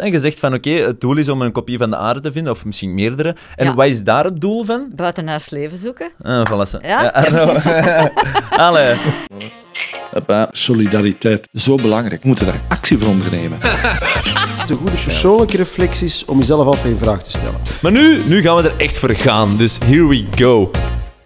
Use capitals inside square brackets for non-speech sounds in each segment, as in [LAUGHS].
En je zegt van oké, het doel is om een kopie van de aarde te vinden, of misschien meerdere. En Ja. wat is daar het doel van? Buitenhuis leven zoeken. Ah, voilà. Ja? Arno. [LAUGHS] [LAUGHS] Allee. Hoppa. Solidariteit, zo belangrijk. We moeten daar actie voor ondernemen. [LAUGHS] De goede persoonlijke reflecties om jezelf altijd in vraag te stellen. Maar nu, nu gaan we er echt voor gaan, dus here we go.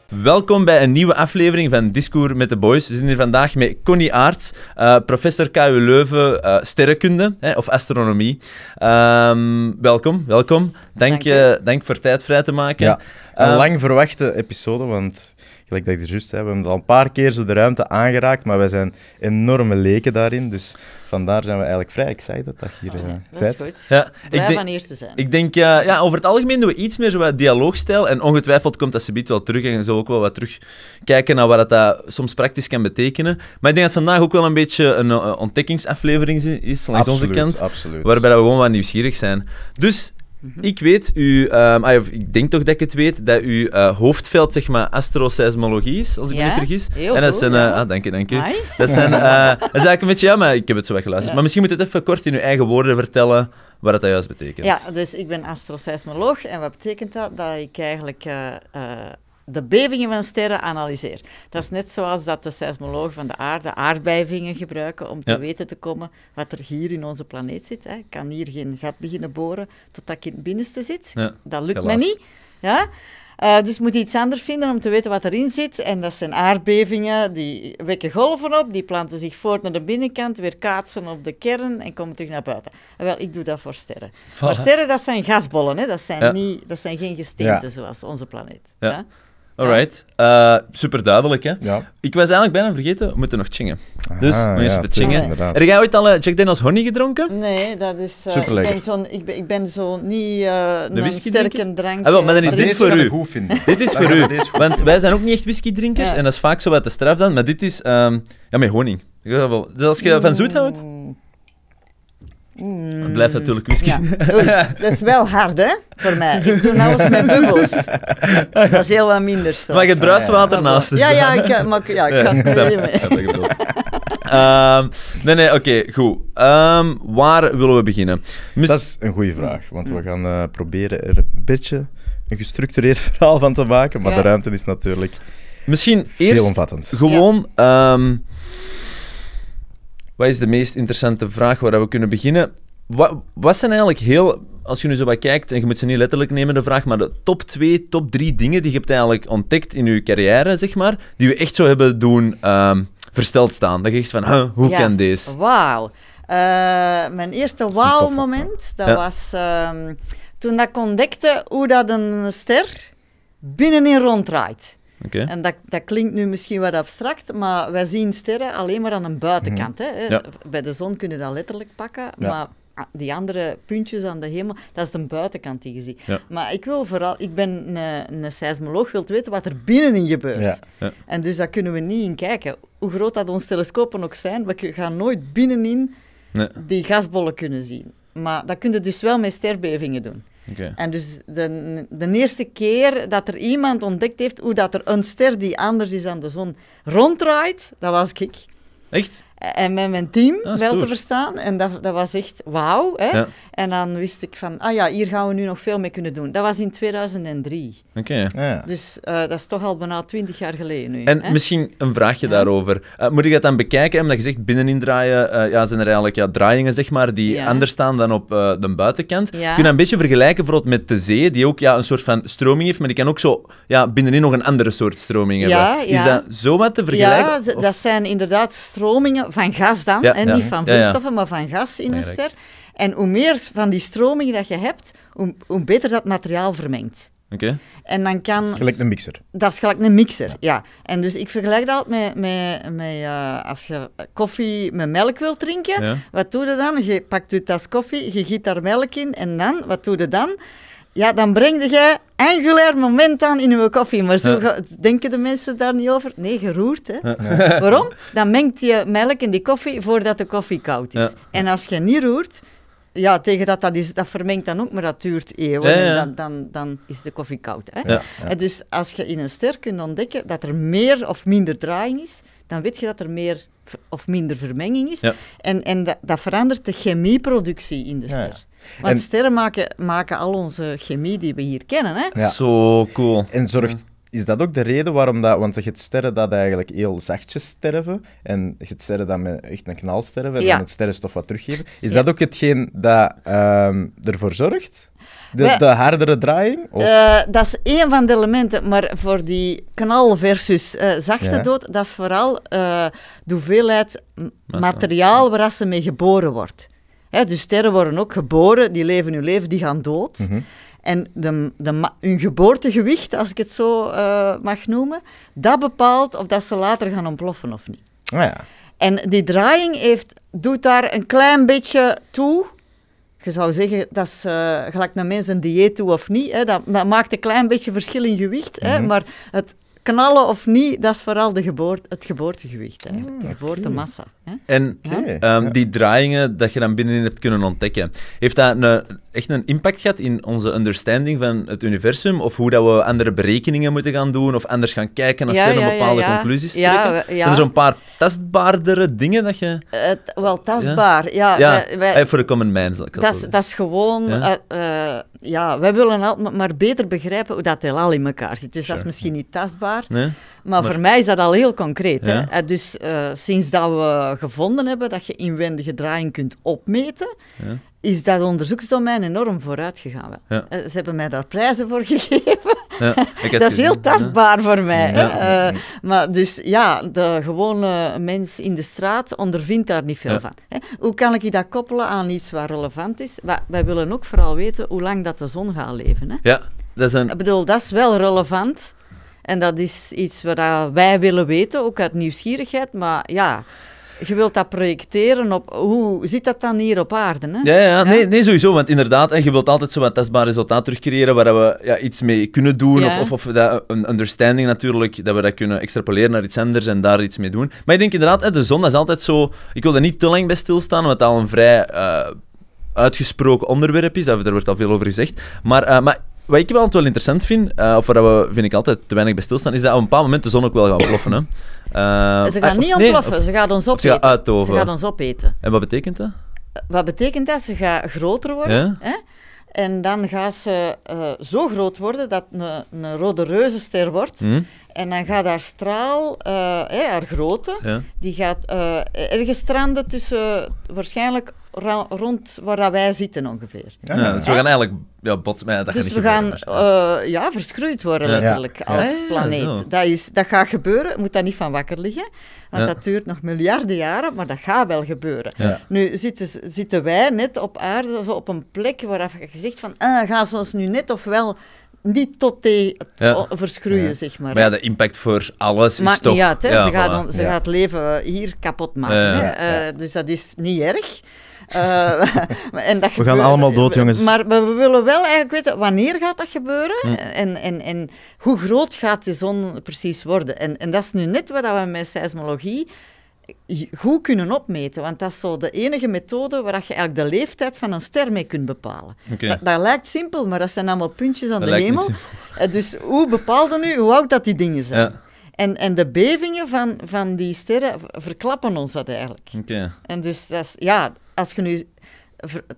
Welkom bij een nieuwe aflevering van Discours met de Boys. We zijn hier vandaag met Connie Aerts, eh, professor KU Leuven, eh, sterrenkunde hè, of astronomie. Ehm, welkom, welkom. Dank, Dank je, dank voor tijd vrij te maken. Ja, een Ehm, lang verwachte episode, want gelijk dat ik er juist zei, we hebben al een paar keer zo de ruimte aangeraakt, maar wij zijn enorme leken daarin, dus vandaar zijn we eigenlijk vrij excited dat je hier uh, Dat bent. is goed. Ja, ik denk, van hier te zijn. Ik denk, ja, ja, over het algemeen doen we iets meer zo wat dialoogstijl. En ongetwijfeld komt dat subiet wel terug. En je zal ook wel wat terug kijken naar wat dat, dat soms praktisch kan betekenen. Maar ik denk dat vandaag ook wel een beetje een eh, ontdekkingsaflevering is, langs onze Absoluut, kant. absoluut. Waarbij dat we gewoon wat nieuwsgierig zijn. Dus ik weet, u, ehm, ah, ik denk toch dat ik het weet, dat uw eh, hoofdveld zeg maar astroseismologie is, als ik me Ja, niet vergis. heel en dat goed, zijn, eh, ja. ah, dank je, dank je. Dat, zijn, eh, dat is eigenlijk een beetje, ja, maar ik heb het zo wat geluisterd. Ja. Maar misschien moet je het even kort in uw eigen woorden vertellen wat dat juist betekent. Ja, dus ik ben astroseismoloog. En wat betekent dat? Dat ik eigenlijk de bevingen van sterren analyseer. Dat is net zoals dat de seismologen van de aarde aardbevingen gebruiken om te Ja. weten te komen wat er hier in onze planeet zit. Hè. Ik kan hier geen gat beginnen boren totdat ik in het binnenste zit. Ja, Dat lukt helaas. mij niet. Ja? Eh, dus moet je iets anders vinden om te weten wat erin zit. En dat zijn aardbevingen, die wekken golven op, die planten zich voort naar de binnenkant, weer kaatsen op de kern en komen terug naar buiten. En wel, ik doe dat voor sterren. Maar sterren, dat zijn gasbollen, hè? Dat, zijn Ja. niet, dat zijn geen gesteenten Ja. zoals onze planeet. Ja. Ja? Alright. Eh super duidelijk, hè? Ja. Ik was eigenlijk bijna vergeten, we moeten nog chingen. Dus, nog eens ja, even chingen. Heb jij ooit al eh, Jack Daniels honey gedronken? Nee, dat is... eh, ik, ben zo'n, ik, ben, ik ben zo niet eh, een whisky sterke drank. Ah, wel, maar dan is Maar dit voor u. we. Dit is Dan voor u. we Want wij zijn ook niet echt whisky-drinkers Ja. en dat is vaak zo wat de straf dan. Maar dit is ehm, ja, met honing. Dus als je van zoet houdt, Mm. Dan blijft natuurlijk whisky. Ja. Oei, dat is wel hard, hè, voor mij. Ik doe alles met bubbels. Dat is heel wat minder straf. Maar je hebt bruiswater naast. dus- Ja, ja, ik, kan- maar, ja, ik Ja, kan niet mee. [LAUGHS] Ehm, nee, nee, oké, goed. Ehm, waar willen we beginnen? Mis- Dat is een goede vraag, want we gaan eh, proberen er een beetje een gestructureerd [LAUGHS] verhaal van te maken, maar Ja. de ruimte is natuurlijk Misschien eerst. Gewoon, ehm, wat is de meest interessante vraag waar we kunnen beginnen? Wat, wat zijn eigenlijk heel, als je nu zo wat kijkt, en je moet ze niet letterlijk nemen, de vraag, maar de top 2, top 3 dingen die je hebt eigenlijk ontdekt in je carrière, zeg maar, die je echt zo hebben doen ehm, versteld staan. Dat je echt van, huh, hoe Ja. kan deze? Wauw. Eh, mijn eerste wauw-moment, dat Ja. was ehm, toen dat ik ontdekte hoe dat een ster binnenin ronddraait. En dat, dat klinkt nu misschien wat abstract, maar wij zien sterren alleen maar aan een buitenkant. Hè? Ja. Bij de zon kun je dat letterlijk pakken, Ja. maar ah, die andere puntjes aan de hemel, dat is de buitenkant die je ziet. Ja. Maar ik wil vooral, ik ben een, een seismoloog, wil weten wat er binnenin gebeurt. En dus daar kunnen we niet in kijken. Hoe groot dat onze telescopen ook zijn, we gaan nooit binnenin Nee. die gasbollen kunnen zien. Maar dat kun je dus wel met sterbevingen doen. En dus de, de eerste keer dat er iemand ontdekt heeft hoe dat er een ster die anders is dan de zon ronddraait, dat was ik. Echt? En met mijn team Ah, wel te verstaan. En dat, dat was echt wauw. Hè? Ja. En dan wist ik van, ah ja, hier gaan we nu nog veel mee kunnen doen. Dat was in 2003. Oké. Ja. Dus eh, dat is toch al bijna 20 jaar geleden nu. En hè? misschien een vraagje Ja. daarover. Eh, moet ik dat dan bekijken? Omdat je zegt binnenin draaien, eh, ja, zijn er eigenlijk ja, draaiingen zeg maar, die Ja. anders staan dan op eh, de buitenkant. Ja. Kun je dat een beetje vergelijken bijvoorbeeld met de zee, die ook ja, een soort van stroming heeft, maar die kan ook zo ja, binnenin nog een andere soort stroming Ja, hebben. Is dat zo wat te vergelijken? Ja, Of- dat zijn inderdaad stromingen van gas dan. Ja, en ja. niet van Ja, ja. vloeistoffen, maar van gas in een Belangrijk. ster. En hoe meer van die stromingen dat je hebt, hoe, hoe beter dat materiaal vermengt. Oké. En dan kan... Gelijk een mixer. Dat is gelijk een mixer, ja. En dus ik vergelijk dat met, met, met eh, als je koffie met melk wilt drinken. Ja. Wat doe je dan? Je pakt je tas koffie, je giet daar melk in en dan, wat doe je dan? Ja, dan breng je angulair moment aan in je koffie. Maar zo Ja. denken de mensen daar niet over. Nee, geroerd, hè. Waarom? Dan mengt je melk in die koffie voordat de koffie koud is. Ja. En als je niet roert, ja, tegen dat dat is, dat vermengt dan ook, maar dat duurt eeuwen Ja, ja. en dan, dan, dan is de koffie koud. Hè? Ja. En dus als je in een ster kunt ontdekken dat er meer of minder draaiing is, dan weet je dat er meer of minder vermenging is. Ja. En, en dat, dat verandert de chemieproductie in de ster. ja. Want En- sterren maken, maken al onze chemie die we hier kennen. Hè? Ja. Zo cool. En zorgt, is dat ook de reden waarom dat... Want je hebt sterren dat eigenlijk heel zachtjes sterven. En je hebt sterren dat met echt een knal sterven. En Ja. dan het sterrenstof wat teruggeven. Is Ja. dat ook hetgeen dat ehm, ervoor zorgt? De, Wij- de hardere draaiing? Of? Eh, dat is één van de elementen, maar voor die knal versus eh, zachte Ja. dood, dat is vooral eh, de hoeveelheid Massa. materiaal waar ze mee geboren wordt. Hè, dus sterren worden ook geboren, die leven hun leven, die gaan dood. Mhm. En de, de, hun geboortegewicht, als ik het zo eh, mag noemen, dat bepaalt of dat ze later gaan ontploffen of niet. Ah ja. En die draaiing heeft, doet daar een klein beetje toe. Je zou zeggen, dat is gelijk naar mensen een dieet toe of niet. Hè. Dat, dat maakt een klein beetje verschil in gewicht. hè. Mhm. Maar het knallen of niet, dat is vooral de geboort, het geboortegewicht. Eigenlijk, de Ah, geboortemassa. Hè. En ehm, ja. die draaiingen dat je dan binnenin hebt kunnen ontdekken, heeft dat een, echt een impact gehad in onze understanding van het universum? Of hoe dat we andere berekeningen moeten gaan doen? Of anders gaan kijken als Ja, sterren ja, om bepaalde ja, ja. conclusies Ja, trekken? we- ja. Zijn er zo'n paar tastbaardere dingen dat je... Wel tastbaar. Ja, ja, wij- wij- eh, voor de common man, zal ik Dat zeggen. dat is gewoon, Ja? ja. ja, wij willen altijd maar beter begrijpen hoe dat heelal in elkaar zit. Dus dat is misschien niet tastbaar, Nee? maar, Maar- voor mij is dat al heel concreet. Ja. Hè? Eh, Dus eh, sinds dat we gevonden hebben dat je inwendige draaiing kunt opmeten, Ja. is dat onderzoeksdomein enorm vooruit gegaan. Ja. Eh, Ze hebben mij daar prijzen voor [LAUGHS] gegeven. Dat is heel tastbaar voor mij. hè. Maar dus ja, de gewone mens in de straat ondervindt daar niet veel van. Hè. Hoe kan ik dat koppelen aan iets wat relevant is? Wa- wij willen ook vooral weten hoe lang dat de zon gaat leven. Hè. Ja dat is een... Ik bedoel, dat is wel relevant. En dat is iets wat wij willen weten, ook uit nieuwsgierigheid. Maar ja, je wilt dat projecteren op... Hoe zit dat dan hier op aarde? Hè? Ja, ja, nee, nee, sowieso. Want inderdaad, en je wilt altijd zo wat tastbaar resultaat terugcreëren waar we ja, iets mee kunnen doen. Ja. Of, of, of dat, een understanding natuurlijk, dat we dat kunnen extrapoleren naar iets anders en daar iets mee doen. Maar ik denk inderdaad, de zon dat is altijd zo... Ik wil er niet te lang bij stilstaan, omdat dat al een vrij eh, uitgesproken onderwerp is. Daar daar wordt al veel over gezegd. Maar, eh, maar wat ik wel altijd wel interessant vind, eh, of waar we, vind ik altijd te weinig bij stilstaan, is dat op een bepaald moment de zon ook wel gaat ontploffen. Hè. Eh, Ze gaan of- niet nee, ontploffen, of- ze gaat ons ze gaat opeten. Ze gaat ons opeten. En wat betekent dat? Wat betekent dat? Ze gaat groter worden. Ja. Hè? En dan gaat ze eh, zo groot worden dat een, een rode reuzenster wordt. Hm? En dan gaat haar straal, eh, haar grootte, Ja. die gaat eh, ergens stranden tussen, waarschijnlijk rond waar dat wij zitten ongeveer. Ja, Ja, dus we gaan eigenlijk ja, botsen. Ja, dat dus gaat we gaan eh, ja, verschroeid worden letterlijk als planeet. Dat, is, dat gaat gebeuren, je moet daar niet van wakker liggen, want dat duurt nog miljarden jaren, maar dat gaat wel gebeuren. Nu zitten, zitten wij net op aarde zo op een plek waar je zegt van, ah, gaan ze ons nu net ofwel niet tot thee Ja. verschroeien, Ja. zeg maar. Maar ja, de impact voor alles is Maakt toch... niet uit, hè. Ja, ze, gaat, voilà. on- ze gaat leven hier kapot maken. Eh, dus dat is niet erg. Eh, [LAUGHS] en dat We gaan allemaal dood, jongens. Maar we, willen wel eigenlijk weten wanneer gaat dat gebeuren Hm. en, en, en hoe groot gaat de zon precies worden. En, en dat is nu net wat we met seismologie goed kunnen opmeten, want dat is zo de enige methode waar je eigenlijk de leeftijd van een ster mee kunt bepalen. Oké. Dat, dat lijkt simpel, maar dat zijn allemaal puntjes aan Dat de hemel. Eh, Dus hoe bepaalde nu hoe oud dat die dingen zijn? Ja, En, en de bevingen van, van die sterren verklappen ons dat eigenlijk. oké. En dus dat is, ja, als je nu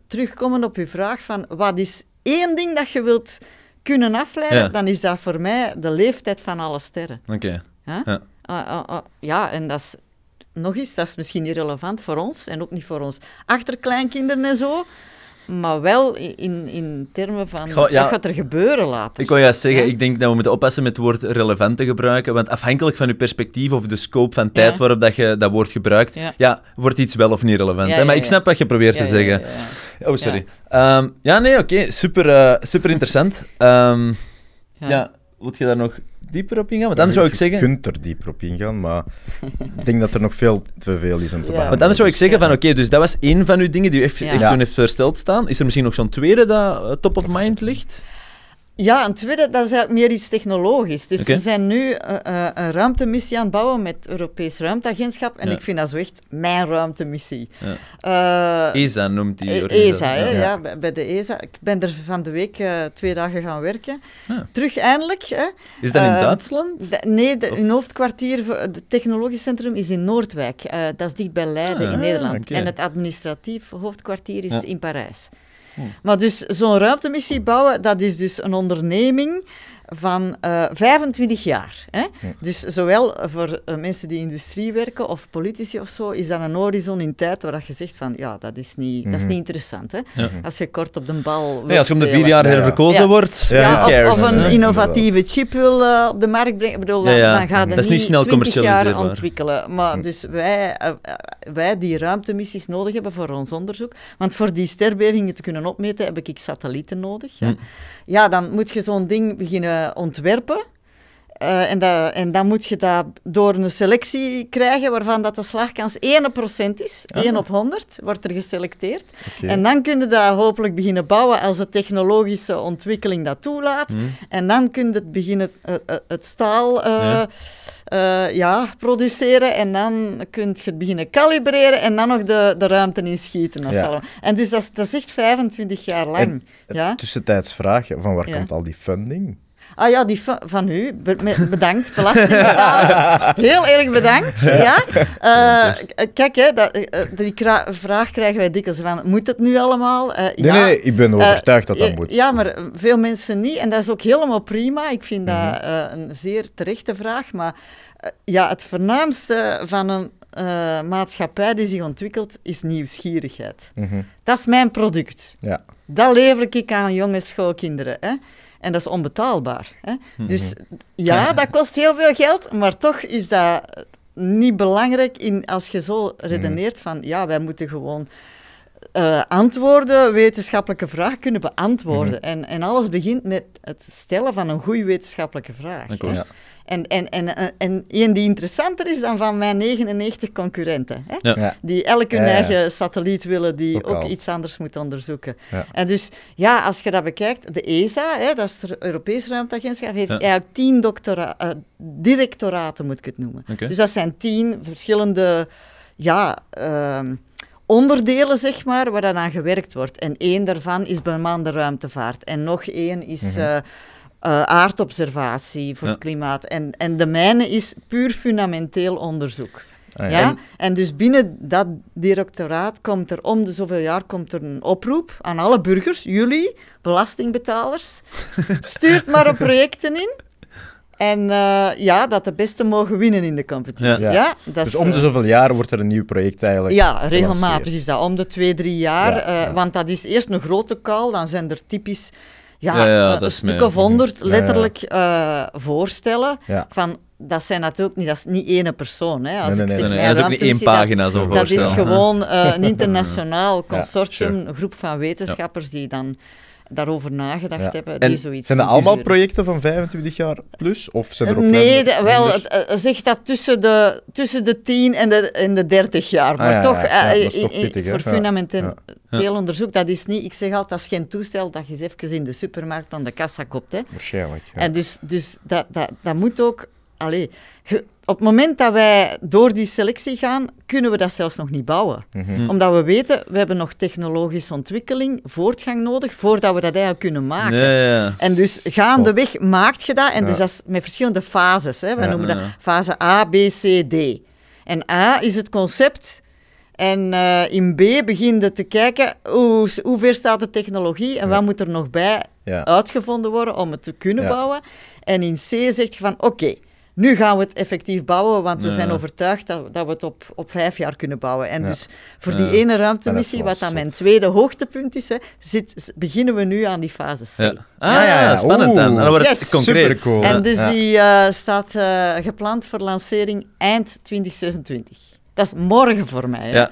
terugkomen op je vraag van wat is één ding dat je wilt kunnen afleiden, Ja. dan is dat voor mij de leeftijd van alle sterren. Oké. Hè? Ja. Ah, ah, ah, ja, en dat is nog eens, dat is misschien niet relevant voor ons en ook niet voor ons achterkleinkinderen en zo. Maar wel in, in termen van Goh, ja. wat gaat er gebeuren later. Ik wou juist zeggen, Ja. ik denk dat we moeten oppassen met het woord relevant te gebruiken, want afhankelijk van je perspectief of de scope van tijd waarop dat je dat woord gebruikt, Ja. wordt iets wel of niet relevant. Hè? Maar ik snap wat je probeert te zeggen. Oh, sorry. Ja, ja nee, oké. Super, eh, super interessant. Ehm, ja. Ja. moet je daar nog dieper op ingaan? Want anders zou ik Je zeggen... kunt er dieper op ingaan, maar ik denk dat er nog veel te veel is om te Ja. behandelen. Want anders zou ik zeggen van, oké, dus dat was één van uw dingen die u echt, Ja. echt toen heeft versteld staan. Is er misschien nog zo'n tweede dat eh, top of mind ligt? Ja, een tweede, dat is eigenlijk meer iets technologisch. Dus we zijn nu eh, eh, een ruimtemissie aan het bouwen met het Europees Ruimteagentschap. En Ja. ik vind dat zo echt mijn ruimtemissie. Ja. Eh, ESA noemt die E- organisatie. ESA, hè, Ja. bij- de ESA. Ik ben er van de week twee dagen gaan werken. Ja. Terug eindelijk. Hè. Is dat in Duitsland? Nee, de, hun hoofdkwartier, voor het technologisch centrum, is in Noordwijk. Dat is dicht bij Leiden Ah, in Nederland. En het administratief hoofdkwartier is in Parijs. Maar dus zo'n ruimtemissie bouwen, dat is dus een onderneming van eh 25 jaar. Hè? Dus zowel voor eh, mensen die in industrie werken of politici of zo, is dat een horizon in tijd waar dat je zegt van, ja, dat is niet, dat is niet interessant. Hè? Ja. Als je kort op de bal Nee, als je om de vier jaar Ja, ja. herverkozen Ja. wordt, of, of een innovatieve chip wil eh, op de markt brengen. Bedoel, dan, Ja, ja. dan gaat Dat is niet snel 20 jaar commercialiseerbaar. ontwikkelen. Maar dus wij, wij die ruimtemissies nodig hebben voor ons onderzoek. Want voor die sterbevingen te kunnen opmeten, heb ik satellieten nodig. Ja, Hm. Ja dan moet je zo'n ding beginnen ontwerpen. Eh, en, dat, en dan moet je dat door een selectie krijgen waarvan dat de slagkans 1% is. 1 op 100 wordt er geselecteerd. En dan kun je dat hopelijk beginnen bouwen als de technologische ontwikkeling dat toelaat. Hm. En dan kun je het beginnen het, het, het staal eh, Ja. ja. ja, produceren. En dan kun je het beginnen kalibreren en dan nog de, de ruimte inschieten. Ja. En dus dat is, dat is echt 25 jaar lang. En ja? Tussentijds vraag, van waar komt al die funding? Ah ja, die va- van u. Bedankt, belastingbetaler. Heel erg bedankt. Ja. Eh, k- kijk, hè, dat, eh, die vraag krijgen wij dikwijls van, moet het nu allemaal? Eh, Nee, ja. nee, ik ben overtuigd dat dat moet. Ja, maar veel mensen niet. En dat is ook helemaal prima. Ik vind Mhm. dat eh, een zeer terechte vraag. Maar ja, het voornaamste van een maatschappij die zich ontwikkelt, is nieuwsgierigheid. Mhm. Dat is mijn product. Ja. Dat lever ik aan jonge schoolkinderen. Hè? En dat is onbetaalbaar. Hè? Dus ja, dat kost heel veel geld, maar toch is dat niet belangrijk in, als je zo redeneert van ja, wij moeten gewoon eh, antwoorden, wetenschappelijke vraag kunnen beantwoorden. en, en alles begint met het stellen van een goede wetenschappelijke vraag. Ja. En, en, en, en, en één die interessanter is dan van mijn 99 concurrenten. Hè? Ja. Ja. Die elk hun Ja, ja. eigen satelliet willen, die ook iets anders moeten onderzoeken. Ja. En dus, ja, als je dat bekijkt, de ESA, hè, dat is de Europese Ruimteagentschap, heeft Ja. eigenlijk tien doctora eh, directoraten, moet ik het noemen. Dus dat zijn tien verschillende, ja... ehm, onderdelen, zeg maar, waar dan aan gewerkt wordt. En één daarvan is bemande ruimtevaart. En nog één is eh, eh, aardobservatie voor Ja. het klimaat. En, en de mijne is puur fundamenteel onderzoek. Ah, ja? ja. En, dus binnen dat directoraat komt er om de zoveel jaar komt er een oproep aan alle burgers, jullie, belastingbetalers, [LAUGHS] stuurt maar op projecten in. En eh, ja, dat de beste mogen winnen in de competitie. Ja. Ja. dat Dus is, om de eh, zoveel jaar wordt er een nieuw project eigenlijk ja, regelmatig is dat. Om de twee, drie jaar. Ja, ja. Want dat is eerst een grote call. Dan zijn er typisch ja, Ja, ja, een stuk of honderd Ja, ja. letterlijk eh, voorstellen. Ja. Van, dat zijn natuurlijk niet, dat is niet één persoon. Hè. Als Nee, nee, ik zeg Nee, dat is ook niet één pagina zo Dat is, dat is voorstellen. gewoon eh, een [LAUGHS] internationaal consortium, sure. een groep van wetenschappers die dan daarover nagedacht Ja. hebben. En die zoiets Zijn dat allemaal projecten van 25 jaar plus? Of zijn er ook Nee, de- wel, eh, zeg dat tussen de, tussen de 10 en de, en de 30 jaar. Maar Ah, ja, toch, ja, eh, toch pittig, hè? voor fundamenteel onderzoek, dat is niet, ik zeg altijd, dat is geen toestel dat je eens even in de supermarkt aan de kassa kopt. Hè. Waarschijnlijk. En dus, dus dat, dat, dat moet ook... Allee, op het moment dat wij door die selectie gaan, kunnen we dat zelfs nog niet bouwen. Mhm. Omdat we weten, we hebben nog technologische ontwikkeling, voortgang nodig, voordat we dat eigenlijk kunnen maken. En dus gaandeweg maakt je dat. En Ja. dus dat is met verschillende fases. Hè. We Ja. noemen Ja, dat ja. fase A, B, C, D. En A is het concept. En eh, in B begin je te kijken hoe, hoe ver staat de technologie en Ja. wat moet er nog bij Ja. uitgevonden worden om het te kunnen Ja. bouwen. En in C zeg je van oké, nu gaan we het effectief bouwen, want we Ja. zijn overtuigd dat, dat we het op, op vijf jaar kunnen bouwen. En Ja. dus voor Ja. die ene ruimtemissie, wat dan mijn tweede hoogtepunt is, hè, zit, beginnen we nu aan die fase C. Ja. Ah, Ja, ja, ja. spannend dan. Oeh. En dan wordt het concreet. Supercool. En dus Ja. die eh, staat eh, gepland voor lancering eind 2026. Dat is morgen voor mij. hè. Ja,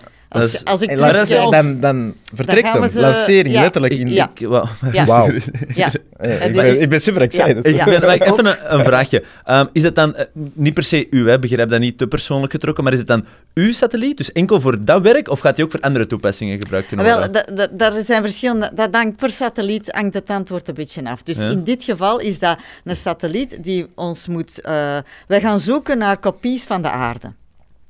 Als, ik En dan, wel- dan, dan vertrekt we hem. ze- Lancering, ja. letterlijk. In Ja. Ik, wauw. [LAUGHS] Ja. Ik, dus- ben, ik ben super excited. Ja. Ik ben, maar even een, [LAUGHS] een vraagje. Ehm, is het dan, eh, niet per se u, hè, begrijp dat niet te persoonlijk getrokken, maar is het dan uw satelliet, dus enkel voor dat werk, of gaat die ook voor andere toepassingen gebruikt kunnen Wel, worden? da- da- daar zijn verschillende. Dat hangt per satelliet hangt het antwoord een beetje af. Dus Ja. in dit geval is dat een satelliet die ons moet. eh, wij gaan zoeken naar kopies van de aarde.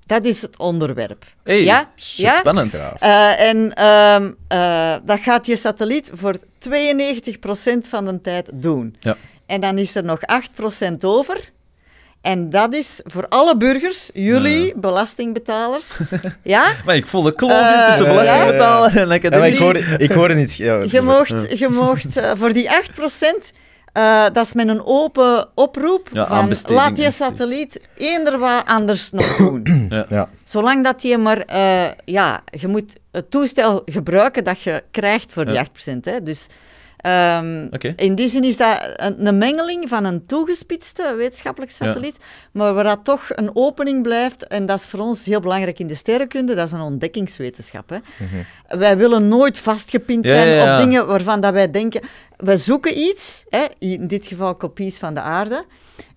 Dat is het onderwerp. Hey, ja? spannend. Ja. Eh, en ehm, eh, dat gaat je satelliet voor 92% van de tijd doen. Ja. En dan is er nog 8% over. En dat is voor alle burgers, jullie, belastingbetalers, [LAUGHS] ja, Maar ik voel de kloof in tussen ja. belastingbetaler en ik academie. hoorde, ik hoorde iets... Ja, je moogt, je eh, voor die 8%, eh, dat is met een open oproep Ja, van laat die hè. satelliet eender wat anders nog [COUGHS] doen. Ja. Zolang dat je maar, eh, ja, je moet het toestel gebruiken dat je krijgt voor die Ja. 8%. Hè. Dus ehm, in die zin is dat een, een mengeling van een toegespitste wetenschappelijk satelliet, maar waar dat toch een opening blijft, en dat is voor ons heel belangrijk in de sterrenkunde, dat is een ontdekkingswetenschap. Hè. Wij willen nooit vastgepind Ja, zijn ja, ja. op dingen waarvan dat wij denken, wij zoeken iets, hè, in dit geval kopies van de aarde,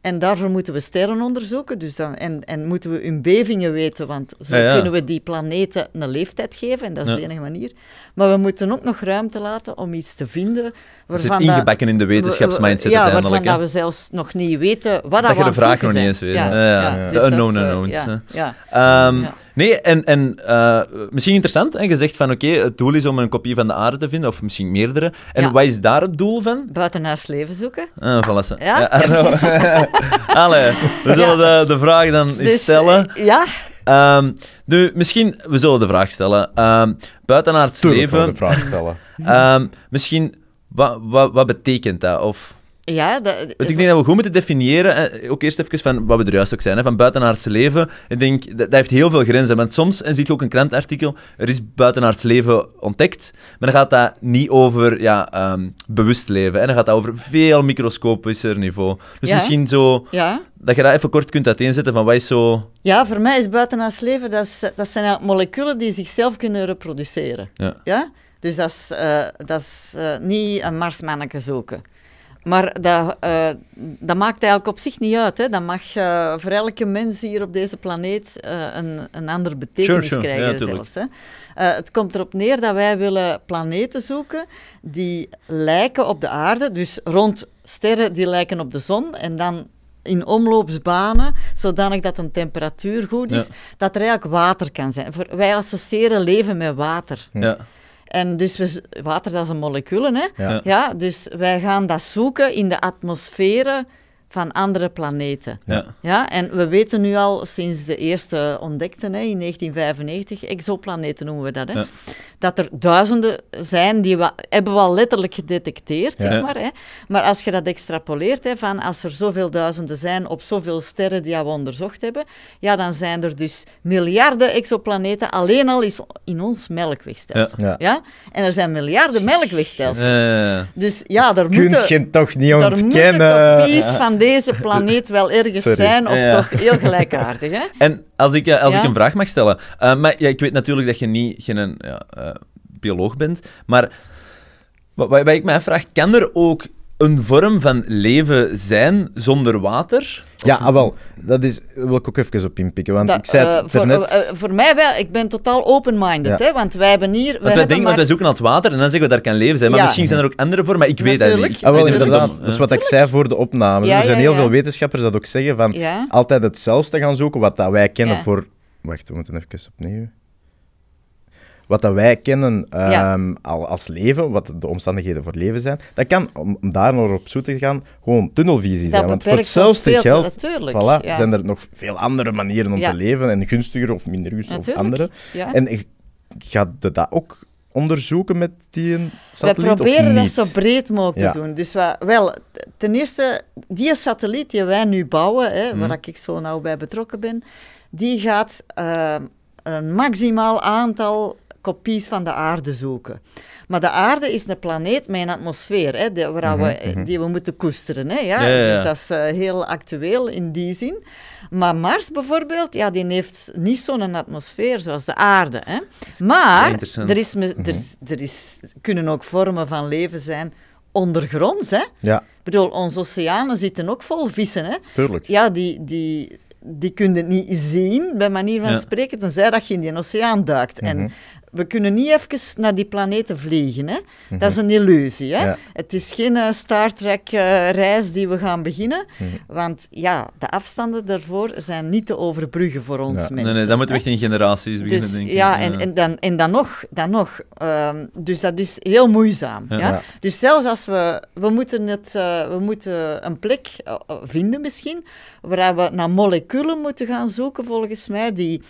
en daarvoor moeten we sterren onderzoeken. Dus dan, en, en moeten we hun bevingen weten, want zo Ja, ja. kunnen we die planeten een leeftijd geven. En dat is Ja. de enige manier. Maar we moeten ook nog ruimte laten om iets te vinden. Waarvan zit ingebakken in de wetenschapsmindset ja, uiteindelijk. waarvan dat we zelfs nog niet weten wat dat, Dat je we de vraag het nog niet eens weet. Ja, De unknown unknowns. Nee, en, en eh, misschien interessant, hè, je zegt van oké, het doel is om een kopie van de aarde te vinden, of misschien meerdere. En wat is daar het doel van? Buitenhuis leven zoeken. Ah, voilà. Ja? [LAUGHS] [LAUGHS] Allee, we zullen de, de vraag dan eens Dus, stellen. eh, ja, Ehm, nu, misschien, we zullen de vraag stellen. Ehm buitenaards Tuurlijk leven, de vraag stellen. ehm, misschien, wat, wat, wat betekent dat? Of, ja dat, want ik denk dat we goed moeten definiëren, eh, ook eerst even van wat we er juist ook zijn, van buitenaards leven. Ik denk, dat, dat heeft heel veel grenzen, want soms, en zie je ook een krantartikel, er is buitenaards leven ontdekt, maar dan gaat dat niet over ja, ehm, bewust leven, en dan gaat dat over veel microscopischer niveau. Dus Ja. misschien zo, ja. dat je dat even kort kunt uiteenzetten van wat is zo... ja, voor mij is buitenhuis leven, dat, is, dat zijn moleculen die zichzelf kunnen reproduceren. Ja. Ja? Dus dat is, eh, dat is eh, niet een marsmanneke zoeken. Maar dat, eh, dat maakt eigenlijk op zich niet uit. Hè. Dat mag eh, voor elke mens hier op deze planeet eh, een, een andere betekenis Sure, sure. Ja, krijgen zelfs. Hè. Eh, het komt erop neer dat wij willen planeten zoeken die lijken op de aarde, dus rond sterren die lijken op de zon en dan in omloopsbanen, zodanig dat een temperatuur goed is, Ja. dat er eigenlijk water kan zijn. Voor, wij associëren leven met water. Ja. En dus we, water, dat is een moleculen, hè? Ja. Ja, dus wij gaan dat zoeken in de atmosferen van andere planeten. Ja. Ja, en we weten nu al sinds de eerste ontdekten, hè, in 1995, exoplaneten noemen we dat, hè, Ja. Dat er duizenden zijn die we hebben we al letterlijk gedetecteerd, Ja. zeg maar. Hè. Maar als je dat extrapoleert, hè, van als er zoveel duizenden zijn op zoveel sterren die we onderzocht hebben, ja, dan zijn er dus miljarden exoplaneten alleen al is in ons melkwegstelsel. Ja. Ja. En er zijn miljarden melkwegstelsels. Dus ja, er Kun moeten... je toch niet Er moeten ontkennen. van deze planeet wel ergens Sorry. zijn, of Ja. toch heel gelijkaardig, hè? En als ik, eh, als ik een vraag mag stellen. eh, maar ja, ik weet natuurlijk dat je niet geen ja, eh, bioloog bent. Maar wat, wat ik mij afvraag, kan er ook een vorm van leven zijn zonder water? Ja, ah, wel. Dat is, wil ik ook even op inpikken. Want Dat, ik zei het eh, voor, eh, voor mij wel, ik ben totaal open-minded, Ja. hè? Want wij hebben hier... Want wij wij, denken, maar... want wij zoeken naar het water en dan zeggen we daar kan leven zijn. Maar Ja. misschien zijn er ook andere vormen, maar ik weet dat niet. Ah, wel, inderdaad. dat- is wat ik zei voor de opname. Ja, er zijn ja, heel ja. veel wetenschappers dat ook zeggen van Ja. altijd hetzelfde gaan zoeken wat dat wij kennen Ja. voor... Wacht, we moeten even opnieuw. Wat dat wij kennen Ja. ehm, al, als leven, wat de omstandigheden voor leven zijn, dat kan, om, daar nog op zoek te gaan, gewoon tunnelvisie Dat zijn. Want voor hetzelfde geld voilà, ja. zijn er nog veel andere manieren om te leven en gunstiger of minder gunstig of andere. En gaat je dat ook onderzoeken met die satelliet proberen of dat zo breed mogelijk te doen. Dus wel, ten eerste, die satelliet die wij nu bouwen, hè, Mhm. waar ik zo nauw bij betrokken ben, die gaat eh, een maximaal aantal kopies van de aarde zoeken. Maar de aarde is een planeet met een atmosfeer, hè, die, waar we, Mhm, die we moeten koesteren. Hè, ja? Ja, ja, ja. Dus dat is eh, heel actueel in die zin. Maar Mars bijvoorbeeld, ja, die heeft niet zo'n atmosfeer zoals de aarde. Hè. Maar er, is, er, is, er is, kunnen ook vormen van leven zijn ondergronds. Hè. Ja, Ik bedoel, onze oceanen zitten ook vol vissen. Hè. tuurlijk. Ja, die, die, die kun je niet zien, bij manier van Ja. spreken, tenzij dat je in die oceaan duikt. Mhm. En we kunnen niet even naar die planeten vliegen. Hè? Dat is een illusie. Hè? Ja. Het is geen eh, Star Trek-reis die we gaan beginnen. Mhm. Want ja, de afstanden daarvoor zijn niet te overbruggen voor ons Ja. mensen. Nee, nee, dat moeten we echt in generaties beginnen, Dus, denk ik. ja, en, en, dan, en dan nog. Dan nog ehm, dus dat is heel moeizaam. Ja. Ja. Ja. Dus zelfs als we... We moeten, het, eh, we moeten een plek eh, eh, vinden misschien, waar we naar moleculen moeten gaan zoeken, volgens mij, die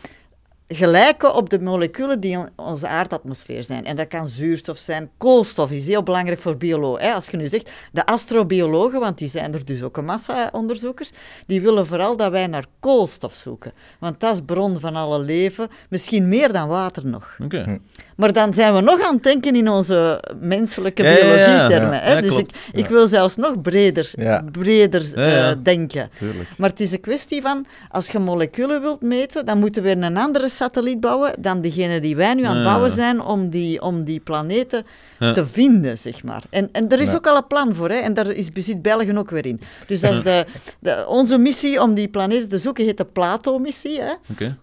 gelijken op de moleculen die in onze aardatmosfeer zijn. En dat kan zuurstof zijn. Koolstof is heel belangrijk voor biologen. Als je nu zegt, de astrobiologen, want die zijn er dus ook een massa onderzoekers, die willen vooral dat wij naar koolstof zoeken. Want dat is bron van alle leven, misschien meer dan water nog. Oké. Maar dan zijn we nog aan het denken in onze menselijke Ja, ja, ja. biologietermen. Ja, hè? ja, dus ik, ik wil zelfs nog breder, Ja. breder Ja, ja. eh, denken. Tuurlijk. Maar het is een kwestie van, als je moleculen wilt meten, dan moeten we een andere satelliet bouwen dan degene die wij nu aan het Ja. bouwen zijn om die, om die planeten Ja. te vinden, zeg maar. En, en er is Ja. ook al een plan voor, hè? en daar is, zit België ook weer in. Dus dat is de, de, onze missie om die planeten te zoeken, heet de Plato-missie. Hè? Oké.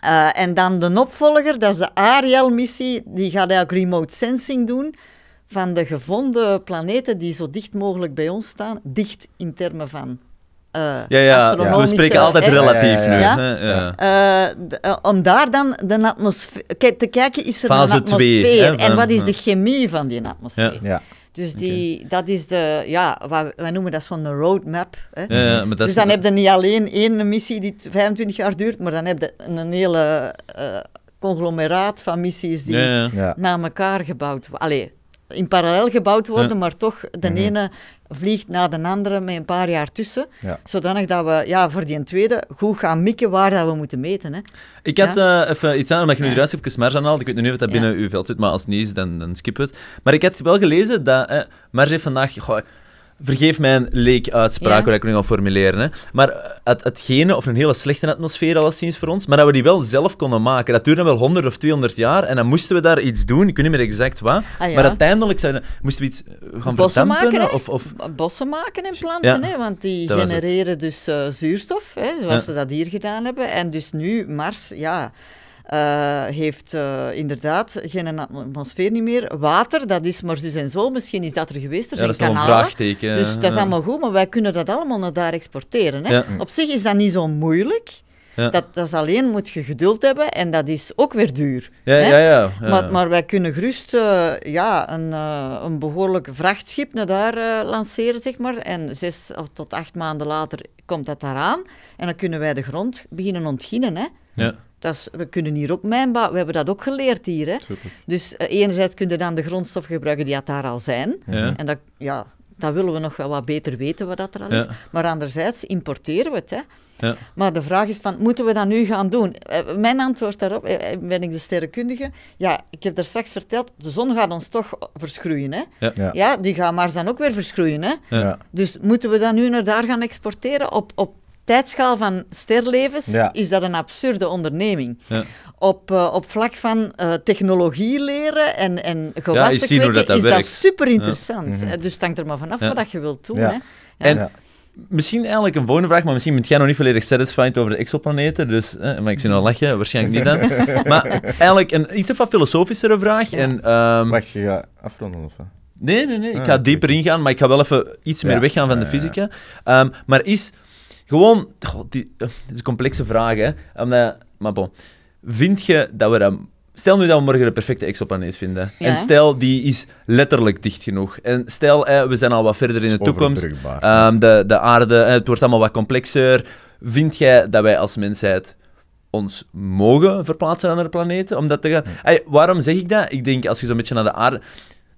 Eh, en dan de opvolger, dat is de Ariel-missie, die gaat eigenlijk remote sensing doen van de gevonden planeten die zo dicht mogelijk bij ons staan. Dicht in termen van eh Ja, ja, we spreken altijd hè, relatief Ja, ja, nu. ja. hè, ja. eh, om daar dan de atmosfeer... Kijk, te kijken, is er Fase een twee, atmosfeer? hè, en wat is de chemie van die atmosfeer? Ja. Dus die, dat is de... Ja, wat, wij noemen dat zo'n roadmap. Hè? Ja, ja, maar dat dus is- dan heb je niet alleen één missie die 25 jaar duurt, maar dan heb je een hele eh, conglomeraat van missies die Ja, ja. Ja. na elkaar gebouwd worden. Allee, in parallel gebouwd worden, Ja. maar toch de Mhm. ene vliegt na de andere met een paar jaar tussen. Ja. Zodanig dat we ja, voor die tweede goed gaan mikken waar dat we moeten meten. Hè. Ik had eh, even iets aan, omdat je nu juist even Marge aanhaalde. Ik weet niet of dat Ja. binnen uw veld zit, maar als het niet is, dan, dan skip het. Maar ik had wel gelezen dat eh, Marge heeft vandaag... Goh, vergeef mijn leek-uitspraak, Ja. waar ik nu ga formuleren. Hè. Maar eh, het, hetgene, of een hele slechte atmosfeer alleszins voor ons, maar dat we die wel zelf konden maken. Dat duurde wel 100 of 200 jaar en dan moesten we daar iets doen. Ik weet niet meer exact wat. Ah, ja. Maar uiteindelijk zouden, moesten we iets gaan Bossen verdampen. maken, of, of, Bossen maken en planten, Ja, hè, want die dat genereren dus eh, zuurstof, hè, zoals ze dat hier gedaan hebben. En dus nu, Mars, ja, eh, heeft eh, inderdaad geen atmosfeer niet meer. Water, dat is maar zus en zo. Misschien is dat er geweest, er ja, dat zijn is nog een kanalen. vraagteken. Dus dat is allemaal goed, maar wij kunnen dat allemaal naar daar exporteren. Hè? Op zich is dat niet zo moeilijk. Ja. Dat, dat is alleen moet je geduld hebben en dat is ook weer duur. Ja, hè? ja. Maar, maar wij kunnen gerust eh, ja, een, een behoorlijk vrachtschip naar daar lanceren, zeg maar. En zes of tot acht maanden later komt dat daaraan. En dan kunnen wij de grond beginnen ontginnen. Hè? Ja. Dat is, we kunnen hier ook mijnbouw, we hebben dat ook geleerd hier. Hè? Dus eh, enerzijds kun je dan de grondstoffen gebruiken die daar al zijn. Ja. En dat, ja, dat willen we nog wel wat beter weten wat dat er al Ja. is. Maar anderzijds importeren we het. Hè? Ja. Maar de vraag is van, moeten we dat nu gaan doen? Eh, Mijn antwoord daarop, eh, ben ik de sterrenkundige, ja, ik heb daar straks verteld, de zon gaat ons toch verschroeien. Hè? Ja. Ja. Ja, die gaat Mars dan ook weer verschroeien. Hè? Dus moeten we dat nu naar daar gaan exporteren? Op, op tijdschaal van sterlevens Ja. is dat een absurde onderneming. Ja. Op, eh, op vlak van eh, technologie leren en, en gewassen dat kweken dat is dat super interessant. Mhm. Dus het hangt er maar vanaf Ja. wat je wilt doen. Ja. Hè? En Ja. misschien eigenlijk een volgende vraag, maar misschien bent jij nog niet volledig satisfied over de exoplaneten, dus, eh, maar ik zie al lachen, waarschijnlijk niet dan. [LAUGHS] maar eigenlijk een iets wat filosofischere vraag. Ja. En, ehm, Wacht, je gaat afronden of? Nee, nee, nee. Ik Ah, ga dieper ingaan, maar ik ga wel even iets meer Ja, weggaan van ja, de ja, ja. fysica. Ehm, maar is gewoon... goh, die, eh, dit is een complexe vraag, hè. Omdat, maar bon. Vind je dat we dat... Stel nu dat we morgen de perfecte exoplaneet vinden. Ja. En stel, die is letterlijk dicht genoeg. En stel, eh, we zijn al wat verder in de toekomst. Ehm, de, de aarde, het wordt allemaal wat complexer. Vind jij dat wij als mensheid ons mogen verplaatsen naar andere planeten? Om dat te gaan... Ey, waarom zeg ik dat? Ik denk, als je zo'n beetje naar de aarde...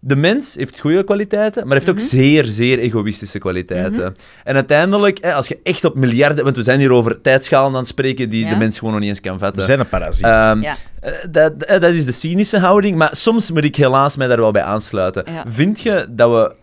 De mens heeft goede kwaliteiten, maar heeft ook zeer, zeer egoïstische kwaliteiten. En uiteindelijk, hè, als je echt op miljarden... Want we zijn hier over tijdschalen aan het spreken die Ja. de mens gewoon nog niet eens kan We vatten. zijn een parasiet. Ehm, Ja. eh, dat, eh, dat is de cynische houding, maar soms moet ik helaas mij daar wel bij aansluiten. Ja. Vind je dat we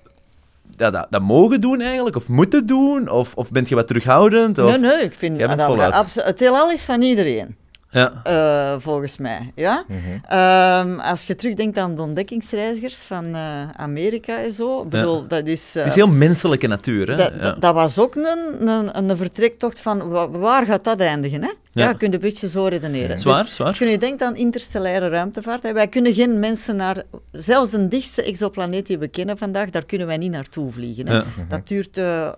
ja, dat, dat mogen doen eigenlijk, of moeten doen? Of, of bent je wat terughoudend? Of... Nee, nee, ik vind dat we het heelal is van iedereen. Ja. eh, volgens mij. Ja? Mhm. Ehm, als je terugdenkt aan de ontdekkingsreizigers van eh, Amerika en zo, bedoel, dat is... eh, Het is heel menselijke natuur, hè? dat, ja. dat, dat was ook een, een, een vertrektocht van wa- waar gaat dat eindigen? Hè? Ja, Ja. je kunt een beetje zo redeneren. Zwaar, Dus zwaar. Als je nu denkt aan interstellaire ruimtevaart, hè, wij kunnen geen mensen naar... Zelfs de dichtste exoplaneet die we kennen vandaag, daar kunnen wij niet naartoe vliegen. Hè? Ja. Dat duurt eh